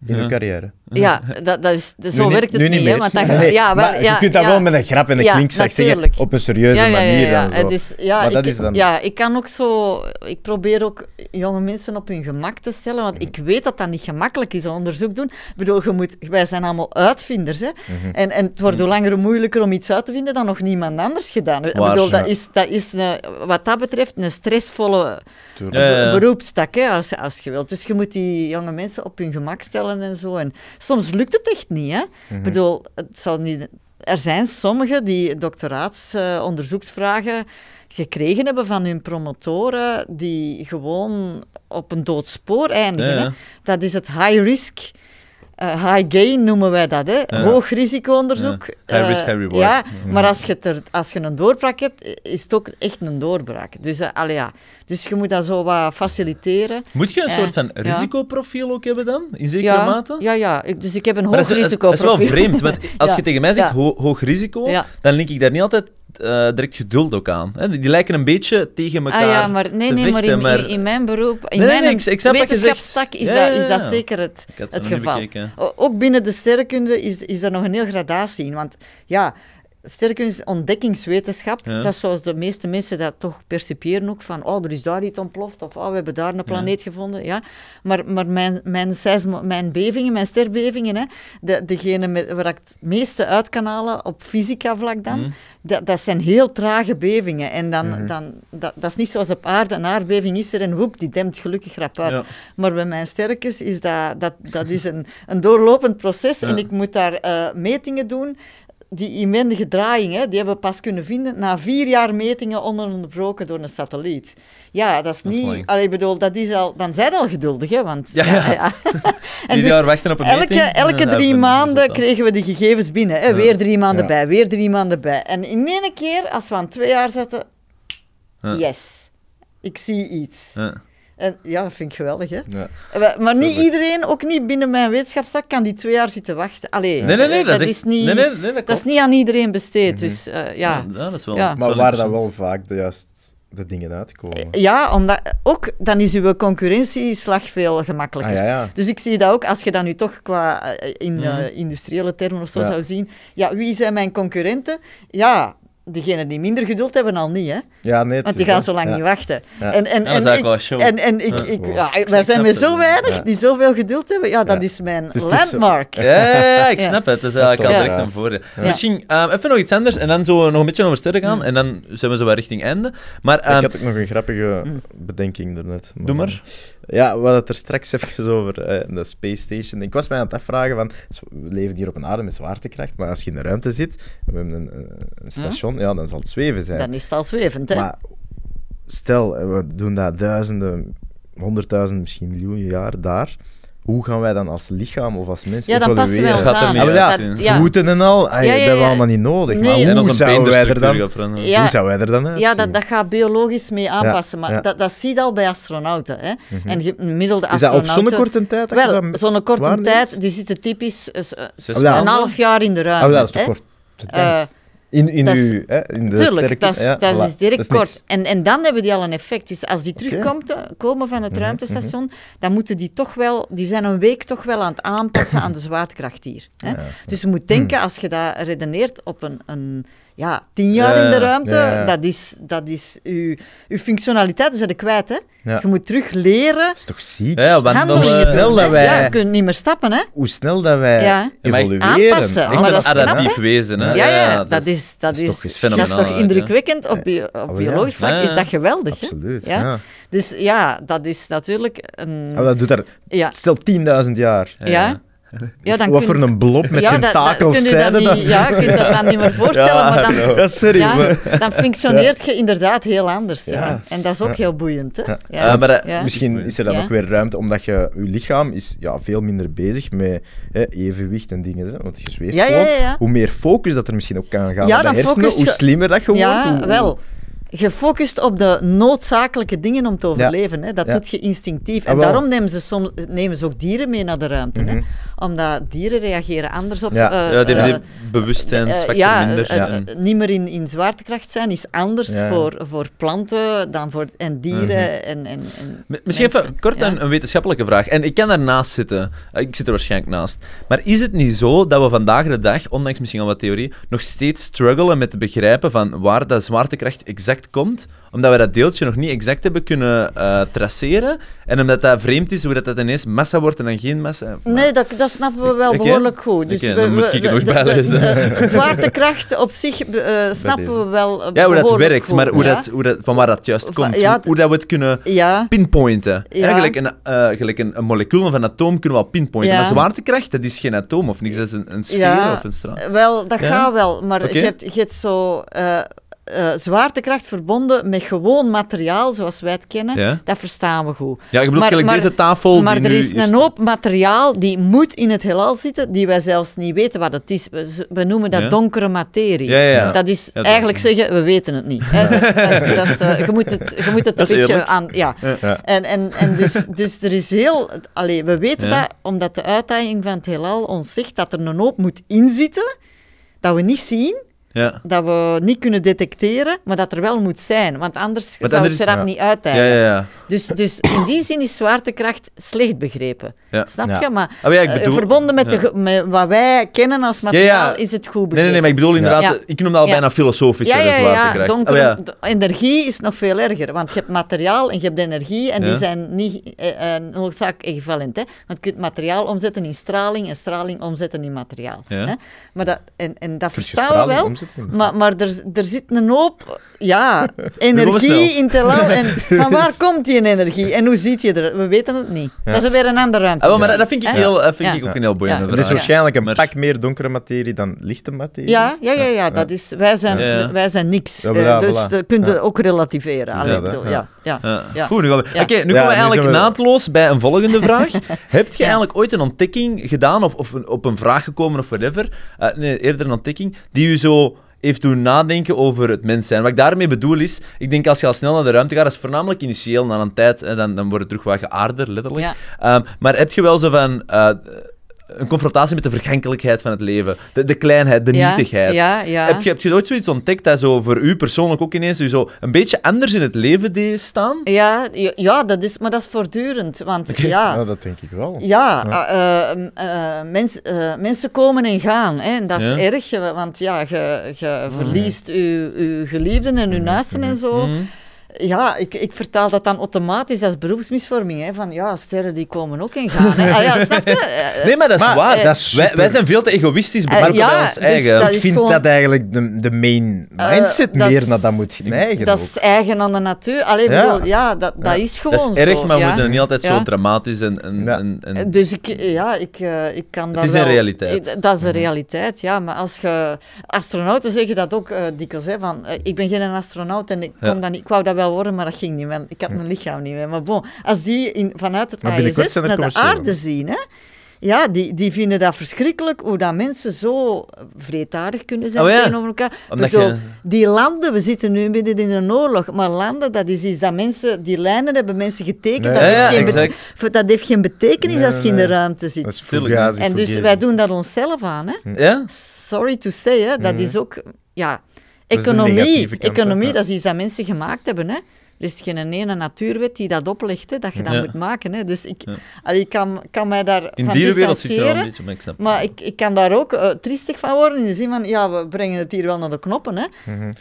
in Ja. je carrière. Ja, dat, dat is, zo Nu niet- werkt het nu niet. hè, meer. want dan, Nee, nee, ja, wel, maar ja, je kunt dat ja. wel met een grap en een Ja, klinkzak zeggen, op een serieuze ja, ja, ja, manier. ja. en zo. Dus, ja, Maar dat ik, is dan- ja, ik kan ook zo... Ik probeer ook jonge mensen op hun gemak te stellen, want ik weet dat dat niet gemakkelijk is, onderzoek doen. Ik bedoel, je moet, wij zijn allemaal uitvinders, hè. Mhm. En, en het wordt hoe langer hoe moeilijker om iets uit te vinden dan nog niemand anders gedaan. Ik bedoel, dat is, dat is een, wat dat betreft een stressvolle Tuurlijk. Ja, ja, ja. beroepstak, hè, als, als je wilt. Dus je moet die jonge mensen op hun gemak stellen en zo. En soms lukt het echt niet, hè. Mhm. Ik bedoel, het zou niet... Er zijn sommigen die doctoraatsonderzoeksvragen gekregen hebben van hun promotoren die gewoon op een dood spoor eindigen. Ja, ja. Hè. Dat is het high risk eh, high gain noemen wij dat, hè? Ja. hoog risico-onderzoek. Ja. High risk, Eh, high reward. Ja, Mhm. maar als je, het er, als je een doorbraak hebt, is het ook echt een doorbraak. Dus, allee, ja. dus je moet dat zo wat faciliteren. Moet je een soort van risicoprofiel ook hebben dan? In zekere mate? Ja, ja. Ik, dus ik heb een hoog is, dat is risicoprofiel. wel vreemd, want [LAUGHS] als je tegen mij zegt ho- hoog risico, dan link ik daar niet altijd eh, direct geduld ook aan. Hè? Die die lijken een beetje tegen elkaar Ah ja, maar nee, nee, maar in, in, in mijn beroep, in Nee, nee, mijn ik- wetenschapstak is, Ja, dat, is dat zeker het, het geval. bekeken. Ook binnen de sterrenkunde is, is er nog een heel gradatie in. Want ja, sterrenkunde is ontdekkingswetenschap. Ja. Dat is zoals de meeste mensen dat toch percipiëren ook. Van, oh, er is daar iets ontploft. Of, oh, we hebben daar een planeet gevonden. Ja. Maar, maar mijn, mijn, seismo- mijn bevingen, mijn sterbevingen, hè, de, degene met, waar ik het meeste uit kan halen op fysica vlak dan, Mhm. dat, dat zijn heel trage bevingen. En dan, Mhm. dan, dat, dat is niet zoals op aarde. Een aardbeving is er en woep, die dempt gelukkig rap uit. Ja. Maar bij mijn sterkes is dat, dat, dat is een, een doorlopend proces en ik moet daar eh, metingen doen. Die inwendige draaiing, hè, die hebben we pas kunnen vinden na vier jaar metingen ononderbroken door een satelliet. Ja, dat is Dat is niet... allee, ik bedoel, dat is al, dan zijn we al geduldig, hè, want... Ja, [LAUGHS] ja. [LAUGHS] [LAUGHS] En Vier dus jaar wachten op een elke, meting. elke Ja, drie maanden kregen we de gegevens binnen. Hè. Ja. Weer drie maanden Ja. bij, weer drie maanden bij. En in één keer, als we aan twee jaar zetten... Ja. Yes, ik zie iets. Ja. En, ja, dat vind ik geweldig, hè. Ja. Maar- Maar niet iedereen, ook niet binnen mijn wetenschapsvak, kan die twee jaar zitten wachten. Allee, Nee, nee, nee, eh, dat, is, echt- niet, nee, nee, nee, dat, dat is niet aan iedereen besteed. Mhm. Dus eh, ja. Ja, dat is wel... Ja. dat is Maar waar dat interessant. wel vaak de, juist de dingen uitkomen. ja, omdat ook dan is uw concurrentieslag veel gemakkelijker. Ah, ja, ja. Dus ik zie dat ook, als je dat nu toch qua eh, in eh, Mhm. industriële termen of zo Ja. zou zien. Ja, wie zijn mijn concurrenten? Ja, degenen die minder geduld hebben al niet, hè. Ja, nee, Want die gaan zo lang Ja. niet wachten. Ja. En, en, Ja, dat is en, ik, wel en, en ik, Ja. ik, Wow. ja, Ik wij zijn met zo weinig Ja. die zoveel geduld hebben. Ja, dat Ja. is mijn Dus het is zo- landmark. Ja, ik snap het. Dat is Dat is eigenlijk al wel direct een voordeel. Ja. Misschien eh, even nog iets anders en dan zo nog een beetje over sterren gaan. En dan zijn we zo wat richting einde. Maar Ik ehm, had ook nog een grappige bedenking daarnet. doe maar. Ja, we hadden het er straks even over eh, de Space Station. Ik was mij aan het afvragen van, we leven hier op een aarde met zwaartekracht, maar als je in de ruimte zit, we hebben een, een- een ja, dan zal het zweven zijn. Dan is het al zwevend, hè. Maar stel, we doen dat duizenden, honderdduizenden, misschien miljoenen jaar daar. Hoe gaan wij dan als lichaam of als mensen ja, dan passen wij ons Gaat er aan. niet Ah. Dat- ja. Voeten en al, ah, Ja, ja, dat hebben we ja. allemaal niet nodig. Nee. Maar En en hoe onze zouden wij er dan. Ja. hoe zou wij er dan uitzien? Ja, dat, dat gaat biologisch mee aanpassen, maar ja. Dat, dat zie je al bij astronauten. Hè. En je, gemiddelde Is dat op astronauten... zo'n korte tijd? Wel, zo'n korte tijd, die zitten typisch eh, een half jaar in de Ah, ruimte. wel, dat is toch kort. Tijd. In, in, dat uw, hè, in de Tuurlijk, sterke... dat ja, dat voilà. is direct kort. En, en dan hebben die al een effect. Dus als die Oké. terugkomt, eh, komen van het Mhm, ruimtestation, dan moeten die toch wel, die zijn een week toch wel aan het aanpassen aan de zwaartekracht hier. Hè? Ja. Dus je moet denken, als je dat redeneert op een, een ja, tien jaar Ja, in de ruimte, Ja, ja. dat is, dat is uw, uw functionaliteit zijn er kwijt. Hè? Ja. Je moet terug leren Dat is toch ziek? Ja, wandelen. handelingen snel doen. dat hè. wij- Ja, je kunt niet meer stappen, hè? Hoe snel dat wij evolueren. aanpassen. Echt maar een dat knap, adaptief wezen, hè? Ja, ja, dat, is, dat, is is, toch dat is toch indrukwekkend op, bio- op Oh, ja. biologisch vlak, Ja, is dat geweldig. Hè? Absoluut, Ja. ja. Dus ja, dat is natuurlijk een... Oh, dat doet er... ja, Stel 10.000 jaar. ja. Ja, dan Wat kun- voor een blob met ja, dat- dat tentakels dat dat? niet, Ja, je dat dan niet meer [LAUGHS] voorstellen, Ja, maar dan, hallo. Ja, sorry, ja, maar... dan functioneert je inderdaad heel anders. Ja. Ja. En dat is ook Ja. heel boeiend. Hè? Ja. Ja. Eh, maar, eh, Ja. Misschien is er dan Ja. ook weer ruimte, omdat je, je lichaam is ja, veel minder bezig met hè, evenwicht en dingen. Hè, want je zweeft Ja, ja, gewoon. ja, ja. Hoe meer focus dat er misschien ook kan gaan Ja, op de dan hersenen, hoe slimmer dat je wordt. Ja, hoe- wel. Gefocust op de noodzakelijke dingen om te overleven. Hè. Dat Ja. doet je instinctief. Ah, En daarom nemen ze, soms, nemen ze ook dieren mee naar de ruimte. hè. Mhm. Omdat dieren reageren anders op... Ja. eh, Ja, die eh, die bewustzijnsfactor ja, minder. Ja. eh, niet meer in, in zwaartekracht zijn is anders Ja. voor, voor planten dan voor en dieren Mhm. en, en, en Misschien mensen. even kort Ja. een, een wetenschappelijke vraag. En ik kan daarnaast zitten. Ik zit er waarschijnlijk naast. Maar is het niet zo dat we vandaag de dag, ondanks misschien al wat theorie, nog steeds struggelen met te begrijpen van waar dat zwaartekracht exact komt? Omdat we dat deeltje nog niet exact hebben kunnen eh, traceren. En omdat dat vreemd is, hoe dat, dat ineens massa wordt en dan geen massa. Nee, dat, dat snappen we wel behoorlijk goed. Dus Oké, we- dan moet ik nog bijlezen. Zwaartekracht op zich eh, snappen we wel eh, Ja, hoe dat behoorlijk werkt, goed, maar hoe ja. dat, hoe dat, van waar dat juist komt. ja, hoe, dat we het kunnen Ja, pinpointen. Eigenlijk een, eh, gelijk een, een molecuul of een atoom kunnen we al pinpointen. Maar zwaartekracht, dat is geen atoom of niks. Dat is een, een sfeer of een straal. wel, dat gaat wel. Maar je, hebt, je hebt zo... eh, zwaartekracht verbonden met gewoon materiaal zoals wij het kennen, Ja. dat verstaan we goed. Ja, ik bedoel, Maar- deze tafel Maar die er nu is een hoop materiaal die moet in het heelal zitten, die wij zelfs niet weten wat het is. We, we noemen dat Ja. donkere materie. Ja. Dat is dat- eigenlijk zeggen, we weten het niet. Hè. Dat is, dat is, dat is, eh, je moet het, je moet het [LAUGHS] een is beetje eerlijk. aan... Ja. En, en, en dus, [LAUGHS] dus er is heel... Allee, we weten dat omdat de uitdaging van het heelal ons zegt dat er een hoop moet inzitten, dat we niet zien, Ja. dat we niet kunnen detecteren, maar dat er wel moet zijn. Want anders zou anders- het rap ja. niet uitdaging. Ja, ja, ja. Dus, dus in die zin is zwaartekracht slecht begrepen. Ja. Snap Ja. je? Maar Ah, eh, bedoel- verbonden met, ja. de, met wat wij kennen als materiaal ja. is het goed begrepen. nee, nee, maar ik bedoel inderdaad, Ja. ik noem dat al Ja. bijna filosofischer, ja, ja, ja, zwaartekracht. donkere, Oh, ja. d- energie is nog veel erger, want je hebt materiaal en je hebt energie en Ja. die zijn niet eh, eh, noodzakelijk equivalent. Hè? Want je kunt materiaal omzetten in straling en straling omzetten in materiaal. Ja. Hè? Maar dat, en, en dat verstaan we wel, maar, maar er, er zit een hoop ja, [LAUGHS] energie in het heelal. En [LAUGHS] van waar komt die energie en hoe ziet je er? We weten het niet. Ja. Dat is weer een andere ruimte. Ah, wel, maar dat, dat vind ik, heel, dat vind Ja. ik ook een heel boeiende Ja. Er is vraag. waarschijnlijk een pak meer donkere materie dan lichte materie. Ja, ja, ja, ja, dat is, wij, zijn, wij zijn niks. Ja, Eh, voilà, dus voilà. dat kun je Ja. ook relativeren. Allee, bedoel, ja. Ja, Ja. ja. Goed, nu gaan we... Ja. Oké, nu Ja, komen we eigenlijk naadloos bij een volgende [LAUGHS] vraag. Heb je eigenlijk ooit een ontdekking gedaan, of, op een vraag gekomen, of whatever, eh, nee, eerder een ontdekking, die u zo heeft doen nadenken over het mens zijn? Wat ik daarmee bedoel is, ik denk als je al snel naar de ruimte gaat, dat is voornamelijk initieel, na een tijd, dan, dan wordt het terug wat geaarder, letterlijk. Ja. Ehm, maar heb je wel zo van... eh, een confrontatie met de vergankelijkheid van het leven. De, de kleinheid, de Ja, nietigheid. Ja, ja. Heb, je, heb je ooit zoiets ontdekt dat zo voor u persoonlijk ook ineens u zo een beetje anders in het leven deed staan? Ja, ja, ja, dat is, maar dat is voortdurend. Want ja, dat denk ik wel. ja, eh, eh, eh, mens- eh, mensen komen en gaan. Hè, en dat is Ja. erg, want ja, je, je verliest je, je geliefden en je naasten en zo. Mhm. Ja, ik, ik vertaal dat dan automatisch als beroepsmisvorming. Hè, van ja, sterren die komen ook en gaan. Hè. Ah, ja, snap je? Eh, [LAUGHS] Nee, maar dat is Maar, waar. eh, dat is wij, zijn veel te egoïstisch betrokken ja, bij ons dus eigen. dat Ik is vind gewoon- dat eigenlijk de, de main Eh, mindset dat meer naar dat moet neigen. Dat ook. is eigen aan de natuur. Allee, Ja. bedoel, ja, dat, dat is gewoon Dat is erg, zo. maar we ja. moeten niet altijd zo dramatisch en... en, Ja. en, en- Dus ik, ja, ik, eh, ik kan daar is een realiteit. Ik- Dat is een realiteit, ja. Maar als je... Astronauten zeggen dat ook eh, dikwijls, hè, van... eh, ik ben geen astronaut en ik, kon Ja. dat niet, ik wou dat wel worden, maar dat ging niet. Ik had mijn lichaam niet meer. Maar bon, als die in, vanuit het ISS naar de aarde zien, hè, ja, die, die vinden dat verschrikkelijk, hoe dat mensen zo vreedtaardig kunnen zijn Oh ja, tegenover elkaar. Bedoel, je- Die landen, we zitten nu midden in een oorlog, maar landen, dat is iets dat mensen, die lijnen hebben mensen getekend, Nee. dat, Ja, heeft geen dat heeft geen betekenis Nee, als je in de ruimte zit. Dat is fugazi, En dus wij doen dat onszelf aan. Hè? Ja? Sorry to say, hè? dat is ook... Ja, economie, hè? economie dat is iets dat mensen gemaakt hebben. Hè? Er is geen ene natuurwet die dat oplegt, hè, dat je dat Ja. moet maken. Hè? Dus ik, Ja. allee, ik kan, kan mij daar In van dierenwereld zit je wel een distancieren. beetje, maar ik snap Maar ik, ik kan daar ook uh, triestig van worden in de zin van, ja, we brengen het hier wel naar de knoppen. Hè.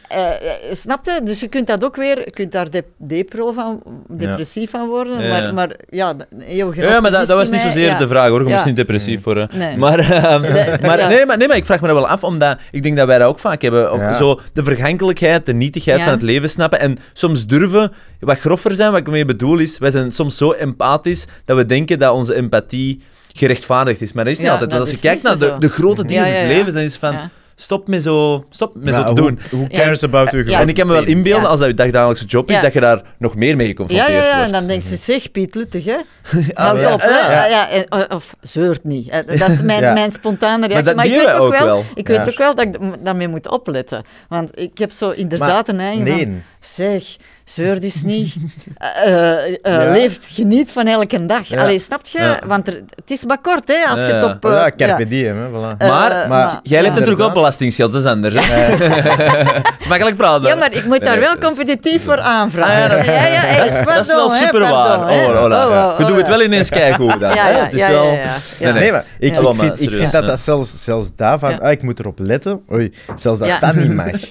Eh, eh, snap je? Dus je kunt dat ook weer, je kunt daar de, depro van, depressief van worden. Maar, maar ja, eeuwige Ja, maar dat, was niet zozeer ja. de vraag hoor. Je Ja. moest niet depressief worden. Nee. Maar, [LAUGHS] ehm, Nee, [LAUGHS] maar, ja. nee, maar, nee, maar ik vraag me dat wel af, omdat ik denk dat wij dat ook vaak hebben. Zo de vergankelijkheid, de nietigheid Ja. van het leven snappen. En soms durven wat groffer zijn. Wat ik mee bedoel is, wij zijn soms zo empathisch dat we denken dat onze empathie gerechtvaardigd is. Maar dat is niet Ja, altijd. Want als je kijkt naar de, grote dingen Ja, ja, des ja. levens, dan is het van... Ja. Stop met zo, stop met Ja, zo te who- doen. Who cares about your Ja. En ik kan me wel inbeelden, Ja. als dat je dagdagelijkse job is, Ja. dat je daar nog meer mee geconfronteerd ja, ja, en wordt. dan denk je, zeg, Piet Luttig, hè. [LAUGHS] Ah, Houd op, hè. Ja. Ja, en- eh, of zeurt niet. hè. Dat is mijn, [LAUGHS] Ja. mijn spontane reactie. dat Maar, ik weet ook ook wel, wel. Ik Ja. weet ook wel dat ik daarmee moet opletten. Want ik heb zo inderdaad een van... Nee. Zeg, zeur dus niet. [LAUGHS] Eh, eh, eh, Ja. Leef, geniet van elke dag. Ja. Allee, snap je? Ja. Want er, het is maar kort, hè, als Ja, je het op... eh, ja, carpe ja. diem, hè, voilà. Maar- maar- maar- Jij leeft natuurlijk ook belastingsgeld, dat is anders. Hè? Het is [LAUGHS] makkelijk praten. Ja, maar ik moet daar wel dat competitief voor aanvragen. Ah, ja, dat- ja, dat, is, dat is wel super waar. Oh, voilà. Oh, oh, Je oh, doet het wel ineens kijken dan. Ja, hè? ja, Het is ja, wel... ja, ja. Nee, maar ik, vind, ik vind dat dat zelfs, zelfs daarvan, Ja. ah, ik moet erop letten, oei, zelfs dat Ja. dat niet mag. [LAUGHS]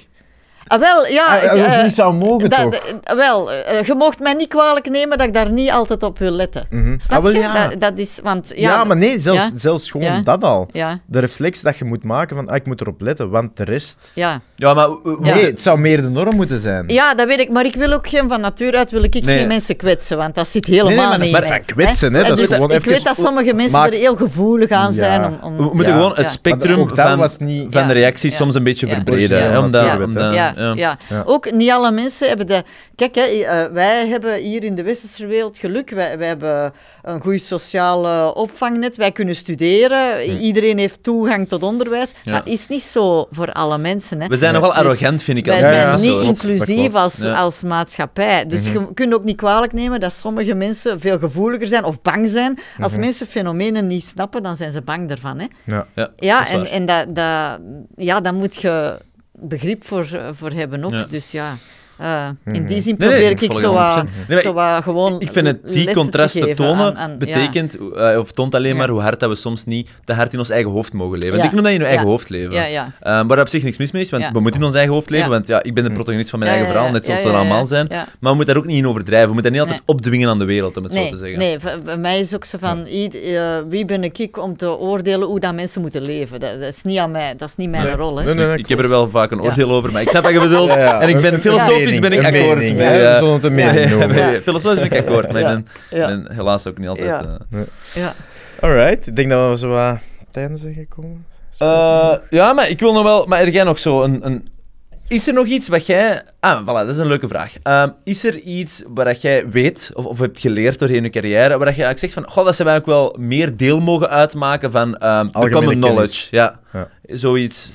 Ah, wel, ja... Ah, of eh, niet zou mogen, dat- toch? dat- wel, eh, je mocht mij niet kwalijk nemen dat ik daar niet altijd op wil letten. Snap Ah, wel, je? ja. Dat, dat is, want, Ja, ja, maar nee, zelfs, Ja. zelfs gewoon dat al. Ja, De reflex dat je moet maken van, ah, ik moet erop letten, want de rest... ja. Ja, maar... Ja. Nee, het zou meer de norm moeten zijn. Ja, dat weet ik. Maar ik wil ook geen, van nature uit wil ik Nee. geen mensen kwetsen, want dat zit helemaal Nee, nee, maar dat is maar van kwetsen, hè. Dat is dus gewoon ik even- weet dat sommige mensen Maak- er heel gevoelig aan Ja. zijn om... om We moeten Ja. gewoon het spectrum van, was niet- van de reacties Ja. soms een beetje Ja. verbreden. hè, Ja. omdat, Ja. omdat- ja, ja. ja. Ja. ook niet alle mensen hebben de... Kijk, hè, eh, wij hebben hier in de westerse wereld geluk. Wij, wij hebben een goed sociaal eh, opvangnet. Wij kunnen studeren. Iedereen heeft toegang tot onderwijs. Ja. Dat is niet zo voor alle mensen. Hè. We zijn Nee. nogal Dus arrogant, vind ik. Wij Als zijn ja, niet inclusief als, Ja. als maatschappij. Dus Mhm. je kunt ook niet kwalijk nemen dat sommige mensen veel gevoeliger zijn of bang zijn. Als Mhm. mensen fenomenen niet snappen, dan zijn ze bang daarvan. Hè. Ja. Ja, en, en dat, dat, ja, daar moet je begrip voor, voor hebben ook. Ja. Dus ja, eh, in Mhm. die zin Nee, nee, probeer ik zo, wat- 100%. Nee, maar zo wat gewoon Ik vind het, die contrast te tonen, aan- aan- ja. betekent, eh, of toont alleen Ja. maar hoe hard dat we soms niet te hard in ons eigen hoofd mogen leven. Want Ja. ik noem dat in je eigen Ja. hoofd leven. Ja, ja. Waar op zich niks mis mee is, want Ja. we moeten in ons eigen hoofd leven, Ja. want ja, ik ben de protagonist van mijn Ja, eigen verhaal, net zoals Ja, we ja, allemaal zijn. Ja. Maar we moeten daar ook niet in overdrijven. We moeten dat niet altijd Nee. opdwingen aan de wereld, om het zo Nee, te zeggen. nee, voor- bij mij is ook zo van, wie ben ik om te oordelen hoe dat mensen moeten leven? Dat, is niet aan mij, dat is niet mijn rol. Ik heb er wel vaak een oordeel over, maar ik snap wat je bedoelt. [LAUGHS] En ik ben [LAUGHS] Een- filosofisch ben ik mening, akkoord. mening, hè. We zullen het een mening ja, noemen. ja, Filosofisch ben ik akkoord, maar ik ben, Ja. ben helaas ook niet altijd... Ja. eh, Ja. Alright, ik denk dat we zo wat tijdens zijn gekomen. Eh, ja, maar ik wil nog wel... Maar er jij nog zo een, een... Is er nog iets wat jij... Ah, voilà, dat is een leuke vraag. Ehm, is er iets waar dat jij weet, of, of hebt geleerd doorheen je carrière, waar dat je eigenlijk zegt van, goh, dat ze wij ook wel meer deel mogen uitmaken van ehm de Algemene common knowledge. Ja. Zoiets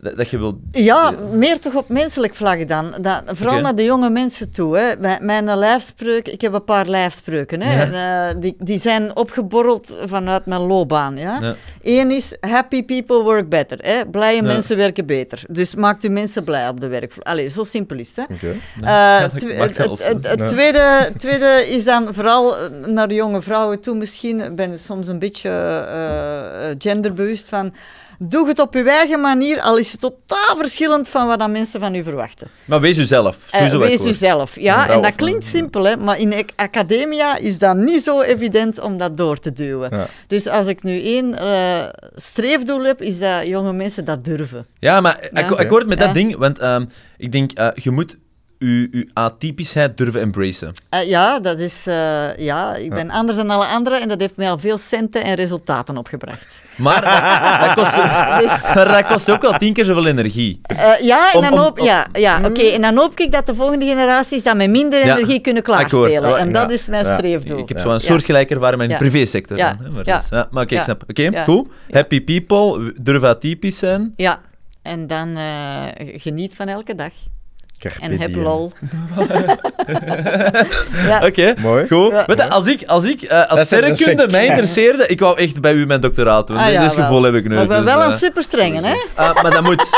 dat, dat je wilt... Ja, meer toch op menselijk vlak dan. Dat, vooral naar de jonge mensen toe. Hè. Mijn, mijn lijfspreuk, ik heb een paar lijfspreuken. Hè. En, eh, die, die zijn opgeborreld vanuit mijn loopbaan. Ja. Ja. Eén is, happy people work better. Hè. Blije Ja. mensen werken beter. Dus maakt u mensen blij op de werkvloer. Allee, zo simpel is het. Hè. Eh, het tweede, tweede is dan vooral naar de jonge vrouwen toe misschien. Ik ben soms een beetje eh, genderbewust van... Doe het op uw eigen manier, al is het totaal verschillend van wat dan mensen van u verwachten. Maar wees uzelf. Ik wees uzelf. Ja, en dat klinkt simpel, hè, maar in ac- academia is dat niet zo evident om dat door te duwen. Ja. Dus als ik nu één eh, streefdoel heb, is dat jonge mensen dat durven. Ja, maar ik, akkoord met dat ding, want ehm, ik denk, eh, je moet je, je atypischheid durven embracen. Eh, ja, dat is, eh, ja, ik ben anders dan alle anderen en dat heeft mij al veel centen en resultaten opgebracht. Maar dat, dat, kost, [LAUGHS] Dus, maar dat kost ook wel tien keer zoveel energie. eh, ja, en Om- dan om- hoop, ja, ja, oké, en dan hoop ik dat de volgende generaties dat met minder Ja, energie kunnen klaarspelen. En dat Ja, is mijn ja. streefdoel. Ik heb Ja. zo'n ervaring met Ja. de privésector. Ja. dan, hè, Maar, maar oké, ik snap. Oké, Ja. goed. Ja. Happy people, durf atypisch zijn. Ja, en dan eh, geniet van elke dag. Carpe En heb lol. [LAUGHS] ja. Oké, Mooi. goed. Ja. Weet je, als ik, als, ik eh, als sterrenkunde mij interesseerde, ik wou echt bij u mijn doctoraat doen. Ah, ja, Dit gevoel heb ik nu. Maar ik ben dus, wel eh, een superstrenge, hè? [LAUGHS] ah, maar dat moet.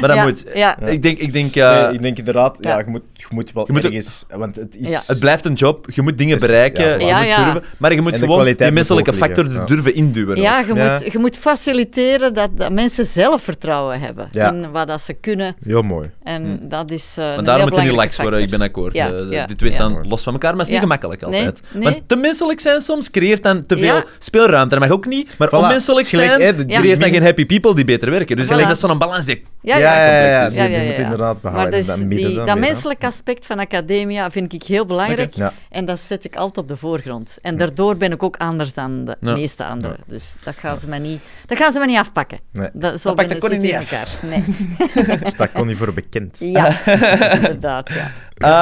Maar dat Ja, moet. ja. Ik denk, ik denk eh, Nee, ik denk inderdaad, ja, Ja. je, moet, je moet wel Je moet ook- ergens... Want het is... Ja. het blijft een job. Je moet dingen bereiken. ja, durven. Maar je moet gewoon die menselijke factor durven induwen. Ja, je, Ja. Moet, je moet faciliteren dat, dat mensen zelfvertrouwen hebben Ja. in wat dat ze kunnen. Heel mooi. En dat is Maar daarom heel moeten die likes worden, ik ben akkoord. Ja, Eh, ja, die twee ja. staan los van elkaar, maar het is niet gemakkelijk altijd. nee. Want te menselijk zijn soms creëert dan te veel Ja. speelruimte. Dat mag ook niet. Maar Voilà. onmenselijk is gelijk, zijn hè, de- creëert dan geen happy people die beter werken. Dus ik Voilà. denk dat is zo'n balans die Ja, ja, ja. ja, ja, complex is. die- Ja, die ja, moet ja. inderdaad behouden. Maar dus dat die, dat menselijke aspect van academia vind ik heel belangrijk. Ja. En dat zet ik altijd op de voorgrond. En daardoor ben ik ook anders dan de Ja. meeste anderen. Dus dat gaan ze mij niet, dat gaan ze mij niet afpakken. Nee. Dat, zo Dat pakt niet elkaar. Nee. [LAUGHS] Dus daar kon niet voor bekend. Ja, [LAUGHS] [LAUGHS] inderdaad. Ja.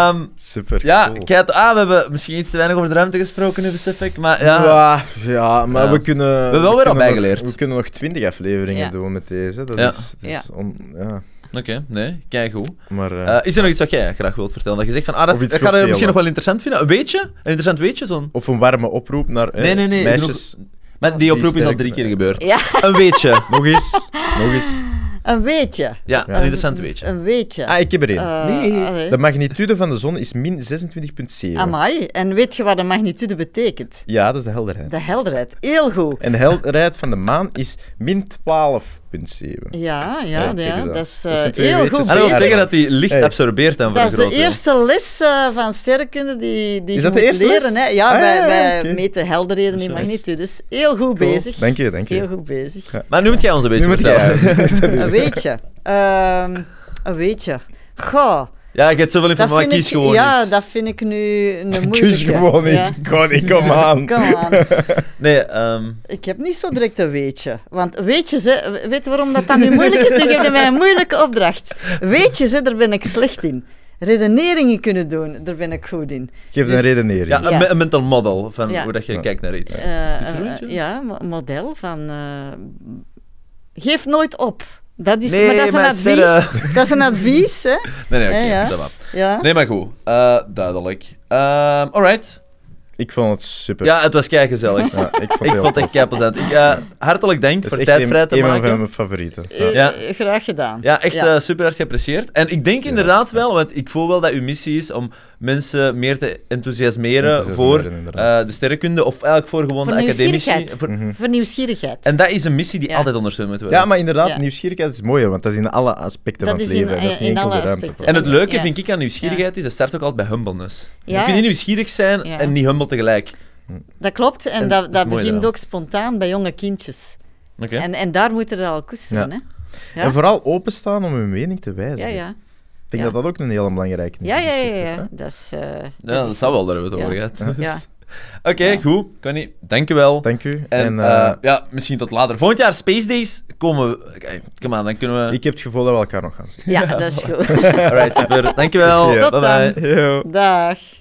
Ehm, Super. ja, cool. kijk, ah, we hebben misschien iets te weinig over de ruimte gesproken nu, besef ik. Maar ja, Ja, ja, maar Ja. we kunnen... We hebben wel weer al nog- bijgeleerd. We kunnen nog twintig afleveringen Ja. doen met deze. Dat Ja. is, dat is Ja. on- ja. oké, nee, kijk goed. Maar... eh, Eh, is er nog iets wat jij graag wilt vertellen? Dat je zegt van, ah, dat, dat ga je misschien nog wel interessant vinden. Een weetje? Een interessant weetje? Zo'n... Of een warme oproep naar eh, Nee, nee, nee, meisjes. Maar die Die oproep is al drie keer gebeurd. ja, Een weetje. Nog eens. nog eens. Een weetje. Ja, een Een- interessant weetje. Een weetje. Ah, ik heb er één. Eh, allee. De magnitude van de zon is min 26,7. Amai. En weet je wat de magnitude betekent? Ja, dat is de helderheid. De helderheid. Heel goed. En de helderheid van de maan is min 12 Ja, ja, Ja, ja, dat is Dat eh, heel goed En dat wil zeggen dat die licht Hey. absorbeert dan Dat is de eerste les eh, van sterrenkunde die, die Is je dat de eerste leren. les? Hè? Ja, Ah, wij, ja, wij oké. meten helderheden in Nice. magnitude. Dus heel goed Cool. bezig. Dank je, dank je. Heel goed bezig. Maar nu moet jij ons een beetje Nu moet vertellen. Een weetje. Ehm, een weetje. Goh, Ja, je hebt zoveel informatie, vind kies ik, gewoon ja, iets. dat vind ik nu een moeilijke. Kies gewoon Ja. iets. Connie, kom aan. Kom aan. [LAUGHS] Nee, ehm, Ik heb niet zo direct een weetje. Want weetjes, hè, weet je waarom dat dan nu moeilijk is? Nu geef je mij een moeilijke opdracht. Weetjes, hè, daar ben ik slecht in. Redeneringen kunnen doen, daar ben ik goed in. Geef Dus- een redenering. ja, een, Ja. me- een mental model van Ja. hoe dat je Ja. kijkt naar iets. Eh, eh, ja, mo- model van... eh, geef nooit op. Dat is, Nee, maar dat is een advies. sterren- [LAUGHS] Dat is een advies, hè. Nee, nee, oké, Ja, ja. Nee, maar goed. Eh, duidelijk. Ehm alright. Ik vond het super. Ja, het was kei gezellig. Ja, ik vond het Ik vond het echt kei plezant. Ik, eh, hartelijk dank voor tijd vrij een, te een maken. van mijn favorieten. Ja. Eh, Ja. Graag gedaan. Ja, echt Ja. super hard geapprecieerd. En ik denk Ja. inderdaad wel, want ik voel wel dat uw missie is om mensen meer te enthousiasmeren, Enthousiasmeren, voor eh, de sterrenkunde, of eigenlijk voor gewoon Voor de voor- Mhm. Voor nieuwsgierigheid. En dat is een missie die Ja. altijd ondersteund moet worden. Ja, maar inderdaad, Ja. nieuwsgierigheid is mooi, want dat is in alle aspecten Dat van het in- leven. dat is in enkel alle de ruimte. aspecten. En het leuke Ja. vind ik aan nieuwsgierigheid is, dat start ook altijd bij humbleness. Ja. Je kunt niet nieuwsgierig zijn Ja. en niet humble tegelijk. Dat klopt. En, En dat, dat begint ook spontaan bij jonge kindjes. Oké. En, en daar moeten er al koesteren, Ja. hè. Ja. En vooral openstaan om hun mening te wijzen. Ja, ja. Ik denk Ja. dat dat ook een hele belangrijke is. Ja, ja, ja. Dat is... eh, Ja, dat is zou wel, daar hebben we het Ja. over gehad. Ja. [LAUGHS] Oké, Ja. goed. Connie, dankjewel. Dank u. En, En, eh, eh, ja, misschien tot later. Volgend jaar Space Days komen we... Oké, kom aan, dan kunnen we... ik heb het gevoel dat we elkaar nog gaan zien. Ja, dat is [LAUGHS] goed. Alright, super. Dankjewel. Tot Bye bye. dan. Yo. Dag.